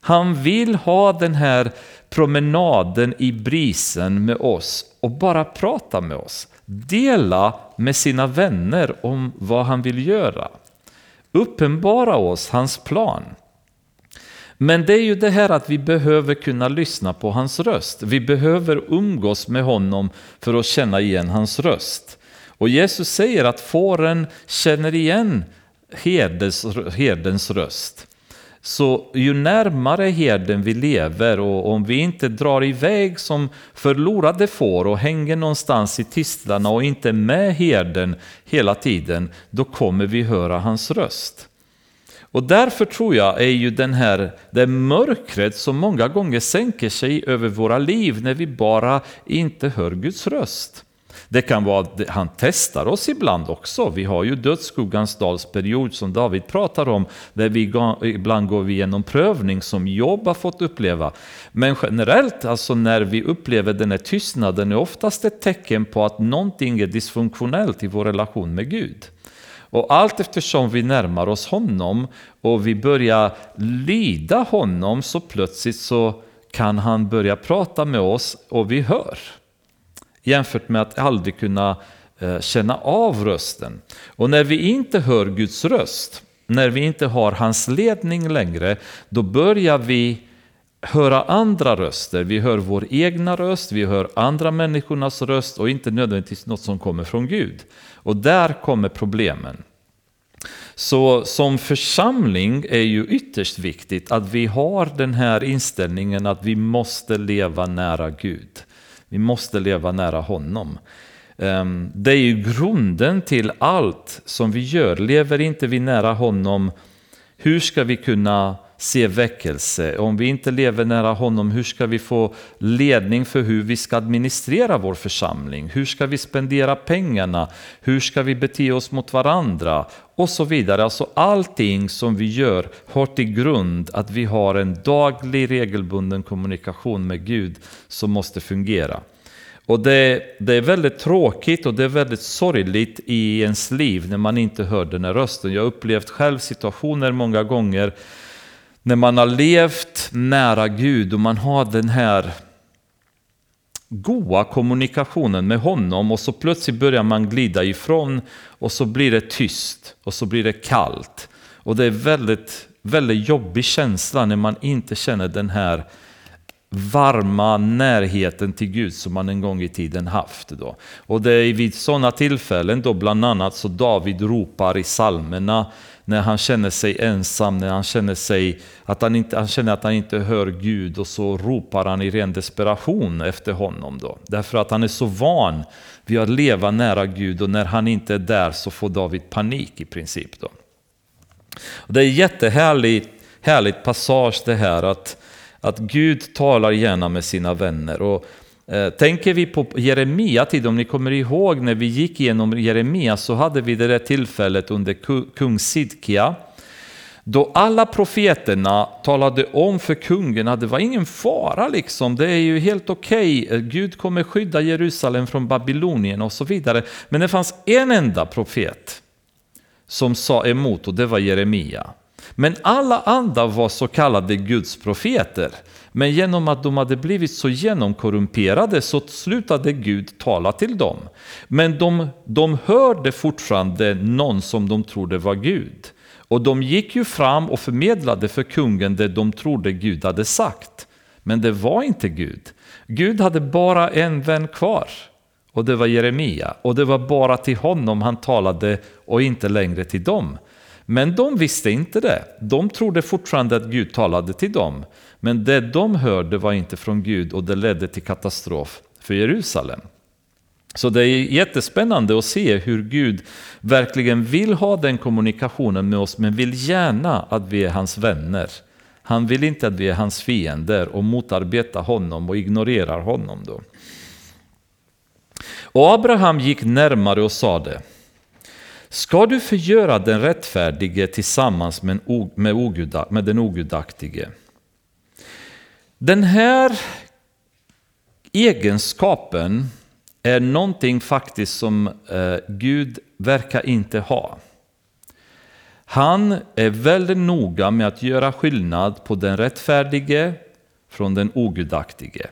Han vill ha den här promenaden i brisen med oss och bara prata med oss. Dela med sina vänner om vad han vill göra. Uppenbara oss hans plan. Men det är ju det här att vi behöver kunna lyssna på hans röst. Vi behöver umgås med honom för att känna igen hans röst. Och Jesus säger att fåren känner igen herdens, herdens röst. Så ju närmare herden vi lever och om vi inte drar iväg som förlorade får och hänger någonstans i tistlarna och inte är med herden hela tiden, då kommer vi höra hans röst. Och därför tror jag är ju den här, det mörkret som många gånger sänker sig över våra liv när vi bara inte hör Guds röst. Det kan vara att han testar oss ibland också. Vi har ju dödsskuggans dalsperiod som David pratar om, där vi ibland går igenom prövning som Job har fått uppleva. Men generellt, alltså när vi upplever den här tystnaden, är oftast ett tecken på att någonting är dysfunktionellt i vår relation med Gud. Och allt eftersom vi närmar oss honom och vi börjar lyda honom så plötsligt så kan han börja prata med oss och vi hör jämfört med att aldrig kunna eh, känna av rösten. Och när vi inte hör Guds röst, när vi inte har hans ledning längre, då börjar vi höra andra röster. Vi hör vår egna röst, vi hör andra människornas röst och inte nödvändigtvis något som kommer från Gud. Och där kommer problemen. Så som församling är ju ytterst viktigt att vi har den här inställningen att vi måste leva nära Gud. Vi måste leva nära honom. Ehm, det är ju grunden till allt som vi gör. Lever inte vi nära honom, hur ska vi kunna se väckelse? Om vi inte lever nära honom, hur ska vi få ledning för hur vi ska administrera vår församling? Hur ska vi spendera pengarna? Hur ska vi bete oss mot varandra? Och så vidare. Alltså allting som vi gör har till grund att vi har en daglig regelbunden kommunikation med Gud som måste fungera. Och det, det, är väldigt tråkigt och det är väldigt sorgligt i ens liv när man inte hör den här rösten. Jag har upplevt själv situationer många gånger när man har levt nära Gud och man har den här goa kommunikationen med honom och så plötsligt börjar man glida ifrån och så blir det tyst och så blir det kallt. Och det är väldigt, väldigt jobbig känsla när man inte känner den här varma närheten till Gud som man en gång i tiden haft. Då. Och det är vid sådana tillfällen då bland annat så David ropar i psalmerna när han känner sig ensam, när han känner, sig att han, inte, han känner att han inte hör Gud och så ropar han i ren desperation efter honom. Då. Därför att han är så van vid att leva nära Gud och när han inte är där så får David panik i princip. Då. Och det är jättehärligt härligt passage det här att, att Gud talar gärna med sina vänner. Och Eh, tänker vi på Jeremia tid, om ni kommer ihåg när vi gick igenom Jeremia så hade vi det där tillfället under kung Sidkia då alla profeterna talade om för kungen att det var ingen fara liksom, det är ju helt okej, okay. Gud kommer skydda Jerusalem från Babylonien och så vidare. Men det fanns en enda profet som sa emot och det var Jeremia. Men alla andra var så kallade Guds profeter. Men genom att de hade blivit så genomkorrumperade så slutade Gud tala till dem. Men de, de hörde fortfarande någon som de trodde var Gud. Och de gick ju fram och förmedlade för kungen det de trodde Gud hade sagt. Men det var inte Gud. Gud hade bara en vän kvar. Och det var Jeremia. Och det var bara till honom han talade och inte längre till dem. Men de visste inte det. De trodde fortfarande att Gud talade till dem. Men det de hörde var inte från Gud och det ledde till katastrof för Jerusalem. Så det är jättespännande att se hur Gud verkligen vill ha den kommunikationen med oss men vill gärna att vi är hans vänner. Han vill inte att vi är hans fiender och motarbetar honom och ignorerar honom. Då. Och Abraham gick närmare och sade Ska du förgöra den rättfärdige tillsammans med, med, oguda, med den ogudaktige? Den här egenskapen är någonting faktiskt som eh, Gud verkar inte ha. Han är väldigt noga med att göra skillnad på den rättfärdige från den ogudaktige.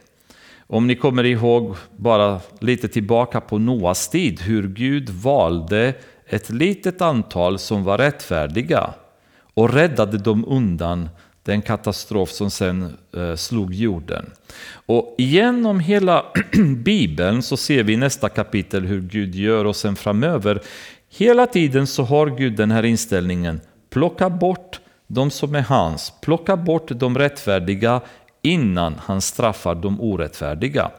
Om ni kommer ihåg bara lite tillbaka på Noas tid, hur Gud valde ett litet antal som var rättfärdiga och räddade dem undan den katastrof som sen eh, slog jorden. Och genom hela Bibeln så ser vi i nästa kapitel hur Gud gör och sen framöver. Hela tiden så har Gud den här inställningen, plocka bort de som är hans, plocka bort de rättfärdiga innan han straffar de orättfärdiga.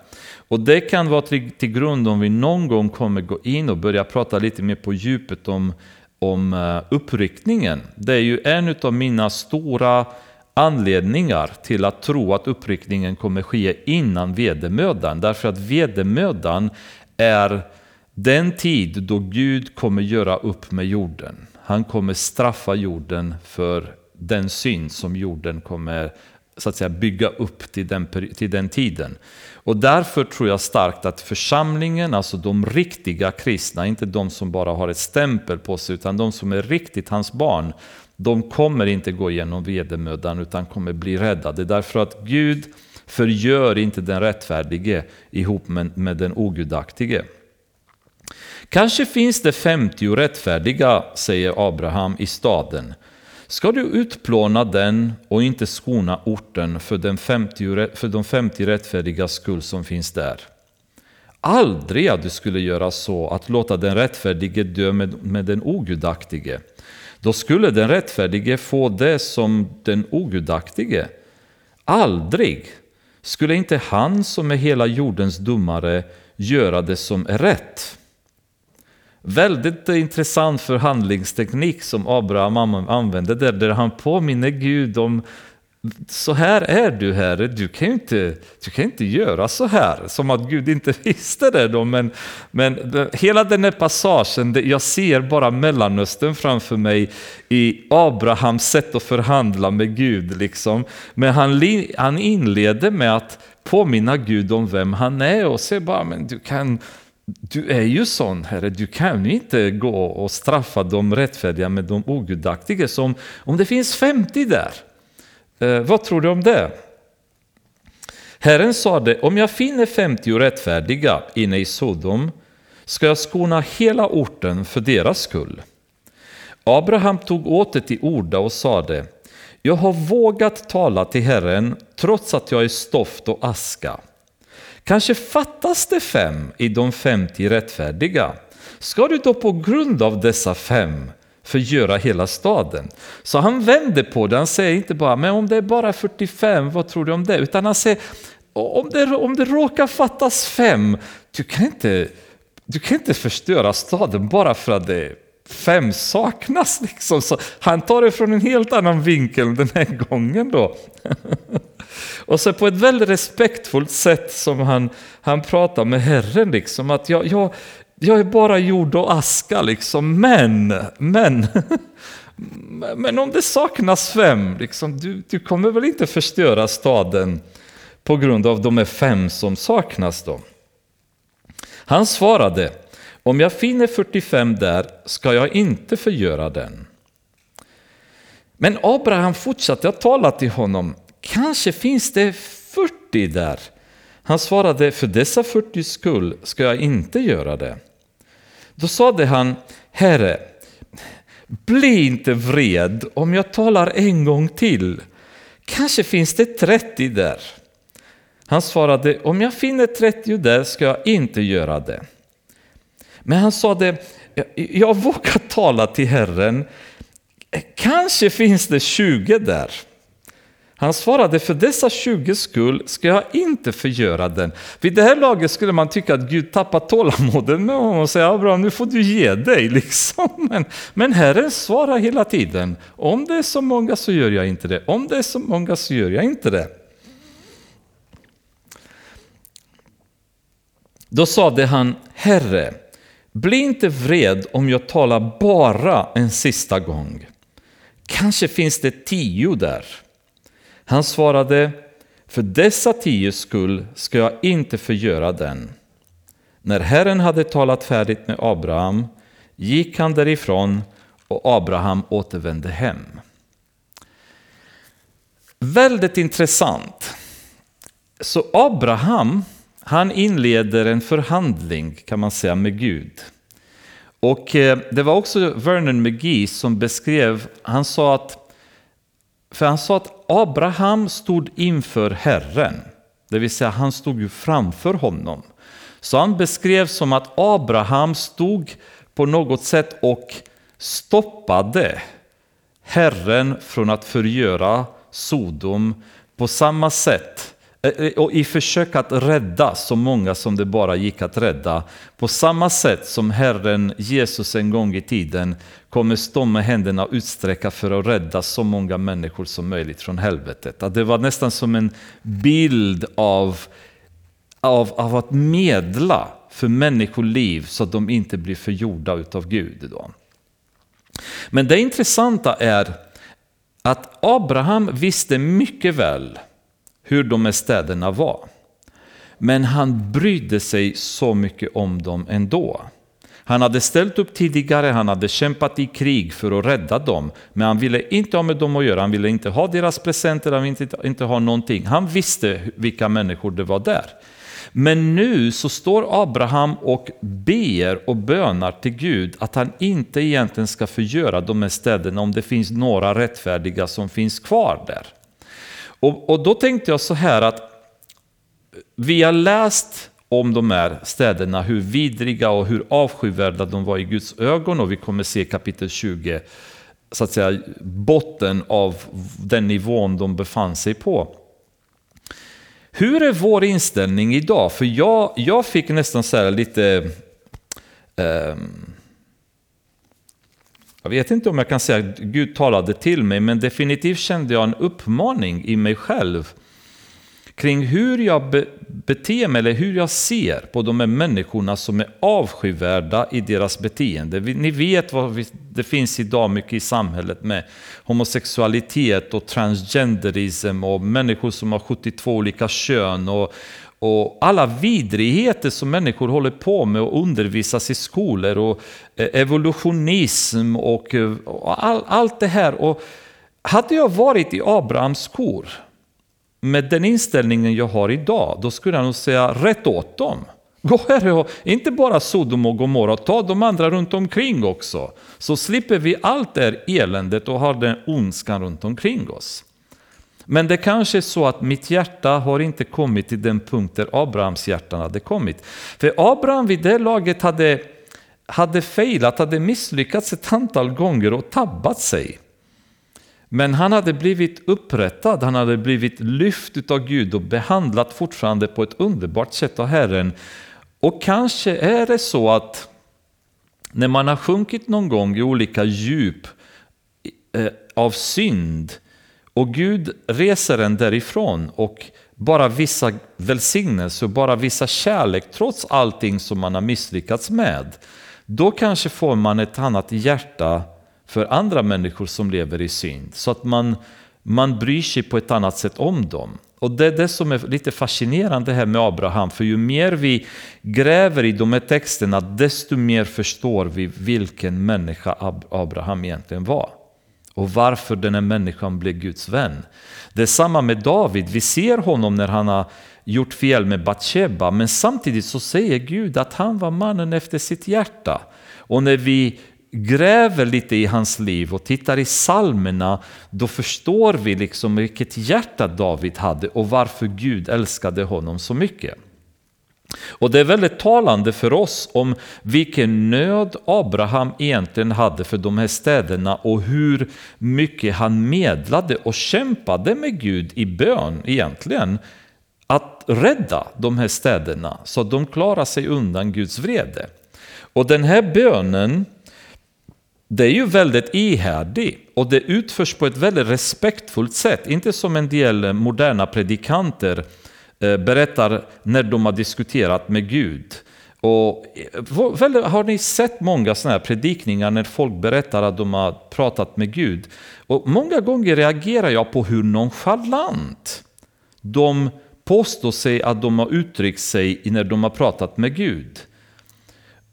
Och det kan vara till, till grund om vi någon gång kommer gå in och börja prata lite mer på djupet om, om uppriktningen. uppryckningen. Det är ju en av mina stora anledningar till att tro att uppryckningen kommer ske innan vedermödan. Därför att vedermödan är den tid då Gud kommer göra upp med jorden. Han kommer straffa jorden för den synd som jorden kommer så att säga, bygga upp till den, till den tiden. Och därför tror jag starkt att församlingen, alltså de riktiga kristna, inte de som bara har ett stämpel på sig, utan de som är riktigt hans barn, de kommer inte gå igenom vedermödan utan kommer bli räddade. Därför att Gud förgör inte den rättfärdige ihop med, med den ogudaktige. Kanske finns det 50 rättfärdiga, säger Abraham i staden. Ska du utplåna den och inte skona orten för, den 50, för de 50 rättfärdiga skull som finns där? Aldrig att du skulle göra så att låta den rättfärdige dö med, med den ogudaktige. Då skulle den rättfärdige få det som den ogudaktige. Aldrig skulle inte han som är hela jordens domare göra det som är rätt. Väldigt intressant förhandlingsteknik som Abraham använde där, där han påminner Gud om så här är du Herre, du kan ju inte, du kan inte göra så här. Som att Gud inte visste det då. Men, men hela den här passagen, jag ser bara Mellanöstern framför mig i Abrahams sätt att förhandla med Gud. Liksom. Men han, han inleder med att påminna Gud om vem han är och säger bara, men du kan du är ju sån Herre, du kan ju inte gå och straffa de rättfärdiga med de ogudaktiga. Som om det finns 50 där, eh, vad tror du om det? Herren sade, om jag finner 50 rättfärdiga inne i Sodom ska jag skona hela orten för deras skull. Abraham tog åter till orda och sade, jag har vågat tala till Herren trots att jag är stoft och aska. Kanske fattas det fem i de 50 rättfärdiga. Ska du då på grund av dessa fem förgöra hela staden? Så han vänder på det, han säger inte bara, men om det är bara 45, vad tror du om det? Utan han säger, om det, om det råkar fattas fem, du kan, inte, du kan inte förstöra staden bara för att det fem saknas. Liksom. Så han tar det från en helt annan vinkel den här gången då. Och så på ett väldigt respektfullt sätt som han, han pratar med Herren, liksom att jag, jag, jag är bara jord och aska liksom, men, men, men om det saknas fem, liksom, du, du kommer väl inte förstöra staden på grund av de fem som saknas då? Han svarade, om jag finner 45 där ska jag inte förgöra den. Men Abraham fortsatte att tala till honom. Kanske finns det 40 där. Han svarade, för dessa 40 skull ska jag inte göra det. Då sade han, Herre, bli inte vred om jag talar en gång till. Kanske finns det 30 där. Han svarade, om jag finner 30 där ska jag inte göra det. Men han sade, jag vågar tala till Herren, kanske finns det 20 där. Han svarade, för dessa 20 skull ska jag inte förgöra den. Vid det här laget skulle man tycka att Gud tappat tålamodet med honom och säga, Abraham nu får du ge dig. Liksom. Men, men Herren svarar hela tiden, om det är så många så gör jag inte det, om det är så många så gör jag inte det. Då sade han, Herre, bli inte vred om jag talar bara en sista gång. Kanske finns det tio där. Han svarade, för dessa tio skull ska jag inte förgöra den. När Herren hade talat färdigt med Abraham gick han därifrån och Abraham återvände hem. Väldigt intressant. Så Abraham, han inleder en förhandling kan man säga med Gud. Och eh, det var också Vernon McGee som beskrev, han sa att, för han sa att Abraham stod inför Herren, det vill säga han stod ju framför honom. Så han beskrevs som att Abraham stod på något sätt och stoppade Herren från att förgöra Sodom på samma sätt Eh, eh, och i försök att rädda så många som det bara gick att rädda. På samma sätt som Herren Jesus en gång i tiden kommer stå med händerna utsträcka för att rädda så många människor som möjligt från helvetet. Att det var nästan som en bild av, av, av att medla för människoliv så att de inte blir förgjorda utav Gud. Då. Men det intressanta är att Abraham visste mycket väl hur de här städerna var. Men han brydde sig så mycket om dem ändå. Han hade ställt upp tidigare, han hade kämpat i krig för att rädda dem. Men han ville inte ha med dem att göra, han ville inte ha deras presenter, han ville inte, inte ha någonting. Han visste vilka människor det var där. Men nu så står Abraham och ber och bönar till Gud att han inte egentligen ska förgöra de här städerna om det finns några rättfärdiga som finns kvar där. Och, och då tänkte jag så här att vi har läst om de här städerna, hur vidriga och hur avskyvärda de var i Guds ögon och vi kommer se kapitel 20, så att säga botten av den nivån de befann sig på. Hur är vår inställning idag? För jag, jag fick nästan så lite... Eh, jag vet inte om jag kan säga att Gud talade till mig, men definitivt kände jag en uppmaning i mig själv kring hur jag be, beter mig eller hur jag ser på de här människorna som är avskyvärda i deras beteende. Ni vet vad det finns idag mycket i samhället med homosexualitet och transgenderism och människor som har 72 olika kön och, och alla vidrigheter som människor håller på med och undervisas i skolor och eh, evolutionism och, eh, och all, allt det här. Och hade jag varit i Abrahams skor med den inställningen jag har idag, då skulle jag nog säga rätt åt dem. Gå här och, inte bara Sodom och Gomorra, ta de andra runt omkring också. Så slipper vi allt det här eländet och har den ondskan runt omkring oss. Men det kanske är så att mitt hjärta har inte kommit till den punkt där Abrahams hjärta hade kommit. För Abraham vid det laget hade, hade failat, hade misslyckats ett antal gånger och tabbat sig. Men han hade blivit upprättad, han hade blivit lyft av Gud och behandlat fortfarande på ett underbart sätt av Herren. Och kanske är det så att när man har sjunkit någon gång i olika djup eh, av synd och Gud reser en därifrån och bara vissa välsignelser och bara vissa kärlek trots allting som man har misslyckats med. Då kanske får man ett annat hjärta för andra människor som lever i synd. Så att man, man bryr sig på ett annat sätt om dem. Och det är det som är lite fascinerande här med Abraham, för ju mer vi gräver i de här texterna, desto mer förstår vi vilken människa Abraham egentligen var. Och varför den här människan blev Guds vän. Det är samma med David, vi ser honom när han har gjort fel med Batsheba, men samtidigt så säger Gud att han var mannen efter sitt hjärta. Och när vi gräver lite i hans liv och tittar i salmerna då förstår vi liksom vilket hjärta David hade och varför Gud älskade honom så mycket. Och det är väldigt talande för oss om vilken nöd Abraham egentligen hade för de här städerna och hur mycket han medlade och kämpade med Gud i bön egentligen att rädda de här städerna så att de klarar sig undan Guds vrede. Och den här bönen det är ju väldigt ihärdig och det utförs på ett väldigt respektfullt sätt. Inte som en del moderna predikanter eh, Eh, berättar när de har diskuterat med Gud. Och, eh, har ni sett många sådana här predikningar när folk berättar att de har pratat med Gud? Och många gånger reagerar jag på hur nonchalant de påstår sig att de har uttryckt sig när de har pratat med Gud.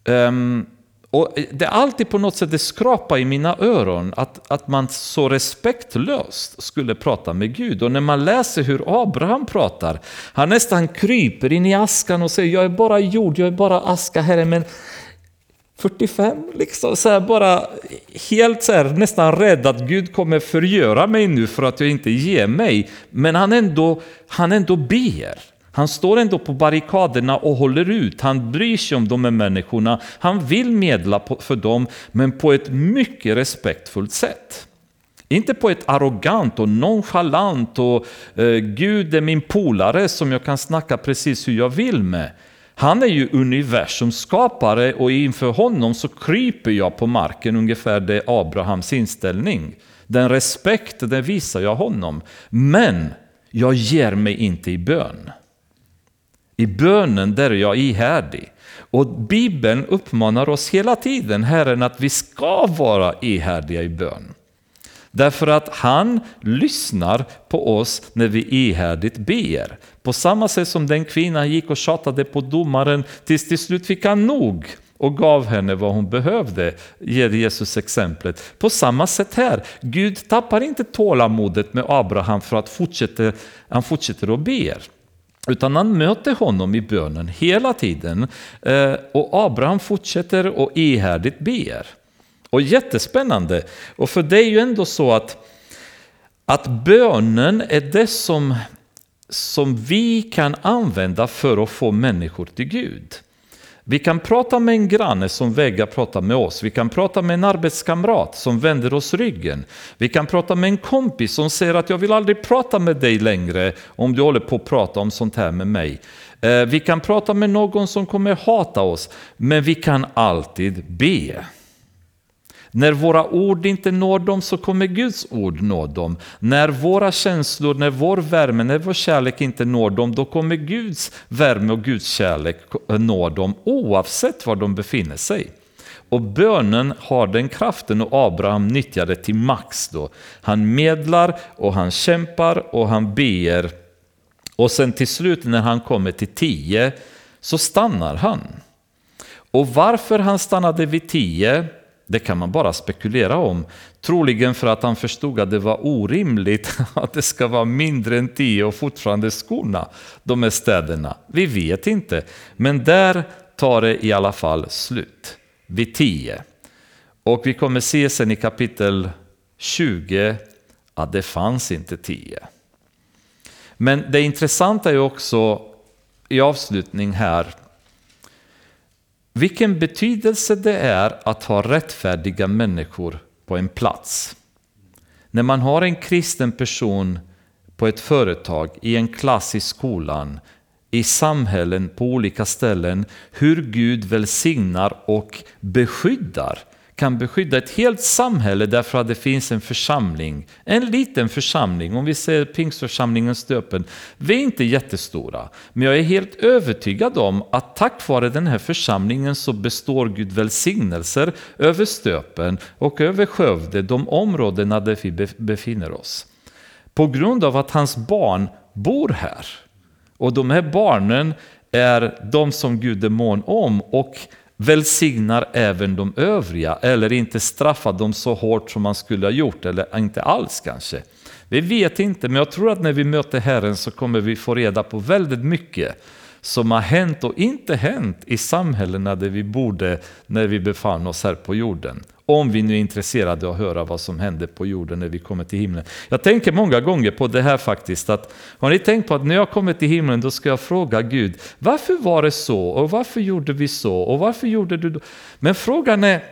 Um, och eh, det är alltid på något sätt det skrapar i mina öron att, att man så respektlöst skulle prata med Gud. Och när man läser hur Abraham pratar, han nästan kryper in i askan och säger jag är bara jord, jag är bara aska herre, men 45 liksom, så här, bara helt så här, nästan rädd att Gud kommer förgöra mig nu för att jag inte ger mig. Men han ändå, han ändå ber. Han står ändå på barrikaderna och håller ut. Han bryr sig om de här människorna. Han vill medla för dem, men på ett mycket respektfullt sätt. Inte på ett arrogant och nonchalant och eh, Gud är min polare som jag kan snacka precis hur jag vill med. Han är ju universums skapare och inför honom så kryper jag på marken, ungefär det Abrahams inställning. Den respekt, den visar jag honom. Men jag ger mig inte i bön. I bönen där är jag ihärdig. Och Bibeln uppmanar oss hela tiden, Herren, att vi ska vara ihärdiga i bön. Därför att han lyssnar på oss när vi ihärdigt ber. På samma sätt som den kvinnan gick och tjatade på domaren tills till slut fick han nog och gav henne vad hon behövde, ger Jesus exemplet. På samma sätt här, Gud tappar inte tålamodet med Abraham för att fortsätta, han fortsätter att ber. Utan han möter honom i bönen hela tiden. Eh, och Abraham fortsätter och ihärdigt ber. Och jättespännande. Och för det är ju ändå så att, att bönen är det som, som vi kan använda för att få människor till Gud. Vi kan prata med en granne som vägrar prata med oss. Vi kan prata med en arbetskamrat som vänder oss ryggen. Vi kan prata med en kompis som säger att jag vill aldrig prata med dig längre om du håller på att prata om sånt här med mig. Eh, vi kan prata med någon som kommer hata oss, men vi kan alltid be. När våra ord inte når dem så kommer Guds ord nå dem. När våra känslor, när vår värme, när vår kärlek inte når dem, då kommer Guds värme och Guds kärlek nå dem oavsett var de befinner sig. Och bönen har den kraften och Abraham nyttjar det till max då. Han medlar och han kämpar och han ber. Och sen till slut när han kommer till tio så stannar han. Och varför han stannade vid tio det kan man bara spekulera om. Troligen för att han förstod att det var orimligt att det ska vara mindre än tio och fortfarande skona de här städerna. Vi vet inte, men där tar det i alla fall slut. Vid tio. Och vi kommer se sen i kapitel 20 att det fanns inte tio. Men det intressanta är också i avslutning här vilken betydelse det är att ha rättfärdiga människor på en plats. När man har en kristen person på ett företag, i en klass i skolan, i samhällen på olika ställen, hur Gud välsignar och beskyddar kan beskydda ett helt samhälle därför att det finns en församling. En liten församling, om vi ser pingstförsamlingen Stöpen. Vi är inte jättestora, men jag är helt övertygad om att tack vare den här församlingen så består Gud välsignelser över Stöpen och över Skövde, de områdena där vi befinner oss. På grund av att hans barn bor här. Och de här barnen är de som Gud är mån om och välsignar även de övriga eller inte straffar dem så hårt som man skulle ha gjort eller inte alls kanske. Vi vet inte, men jag tror att när vi möter Herren så kommer vi få reda på väldigt mycket som har hänt och inte hänt i samhällena där vi bodde när vi befann oss här på jorden. Om vi nu är intresserade av att höra vad som händer på jorden när vi kommer till himlen. Jag tänker många gånger på det här faktiskt. Att, har ni tänkt på att när jag kommer till himlen då ska jag fråga Gud, varför var det så? Och varför gjorde vi så? Och varför gjorde du då? Men frågan är,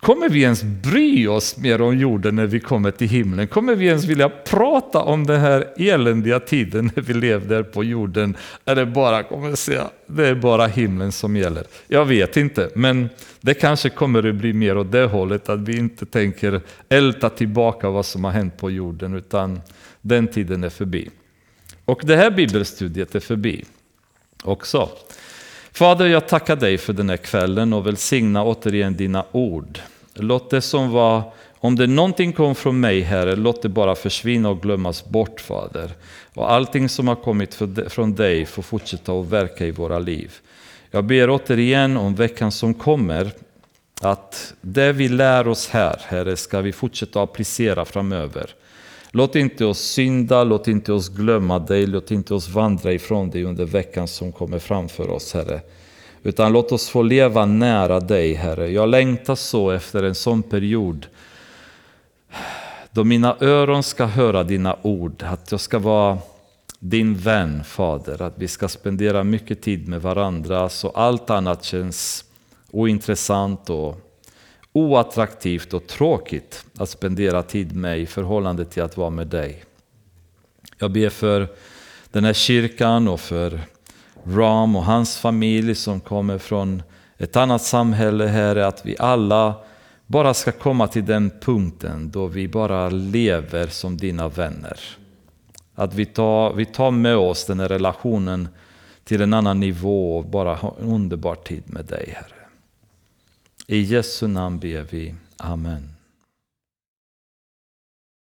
Kommer vi ens bry oss mer om jorden när vi kommer till himlen? Kommer vi ens vilja prata om den här eländiga tiden när vi levde på jorden? Eller bara kommer säga det är bara himlen som gäller? Jag vet inte, men det kanske kommer att bli mer åt det hållet att vi inte tänker älta tillbaka vad som har hänt på jorden utan den tiden är förbi. Och det här bibelstudiet är förbi också. Fader, jag tackar dig för den här kvällen och välsigna återigen dina ord. Låt det som var, om det någonting kom från mig, Herre, låt det bara försvinna och glömmas bort, Fader. Och allting som har kommit från dig får fortsätta att verka i våra liv. Jag ber återigen om veckan som kommer, att det vi lär oss här, Herre, ska vi fortsätta applicera framöver. Låt inte oss synda, låt inte oss glömma dig, låt inte oss vandra ifrån dig under veckan som kommer framför oss, Herre. Utan låt oss få leva nära dig, Herre. Jag längtar så efter en sån period då mina öron ska höra dina ord, att jag ska vara din vän, Fader, att vi ska spendera mycket tid med varandra så allt annat känns ointressant och oattraktivt och tråkigt att spendera tid med i förhållande till att vara med dig. Jag ber för den här kyrkan och för Ram och hans familj som kommer från ett annat samhälle, Herre, att vi alla bara ska komma till den punkten då vi bara lever som dina vänner. Att vi tar, vi tar med oss den här relationen till en annan nivå och bara har en underbar tid med dig, Herre. I Jesu namn ber vi. Amen.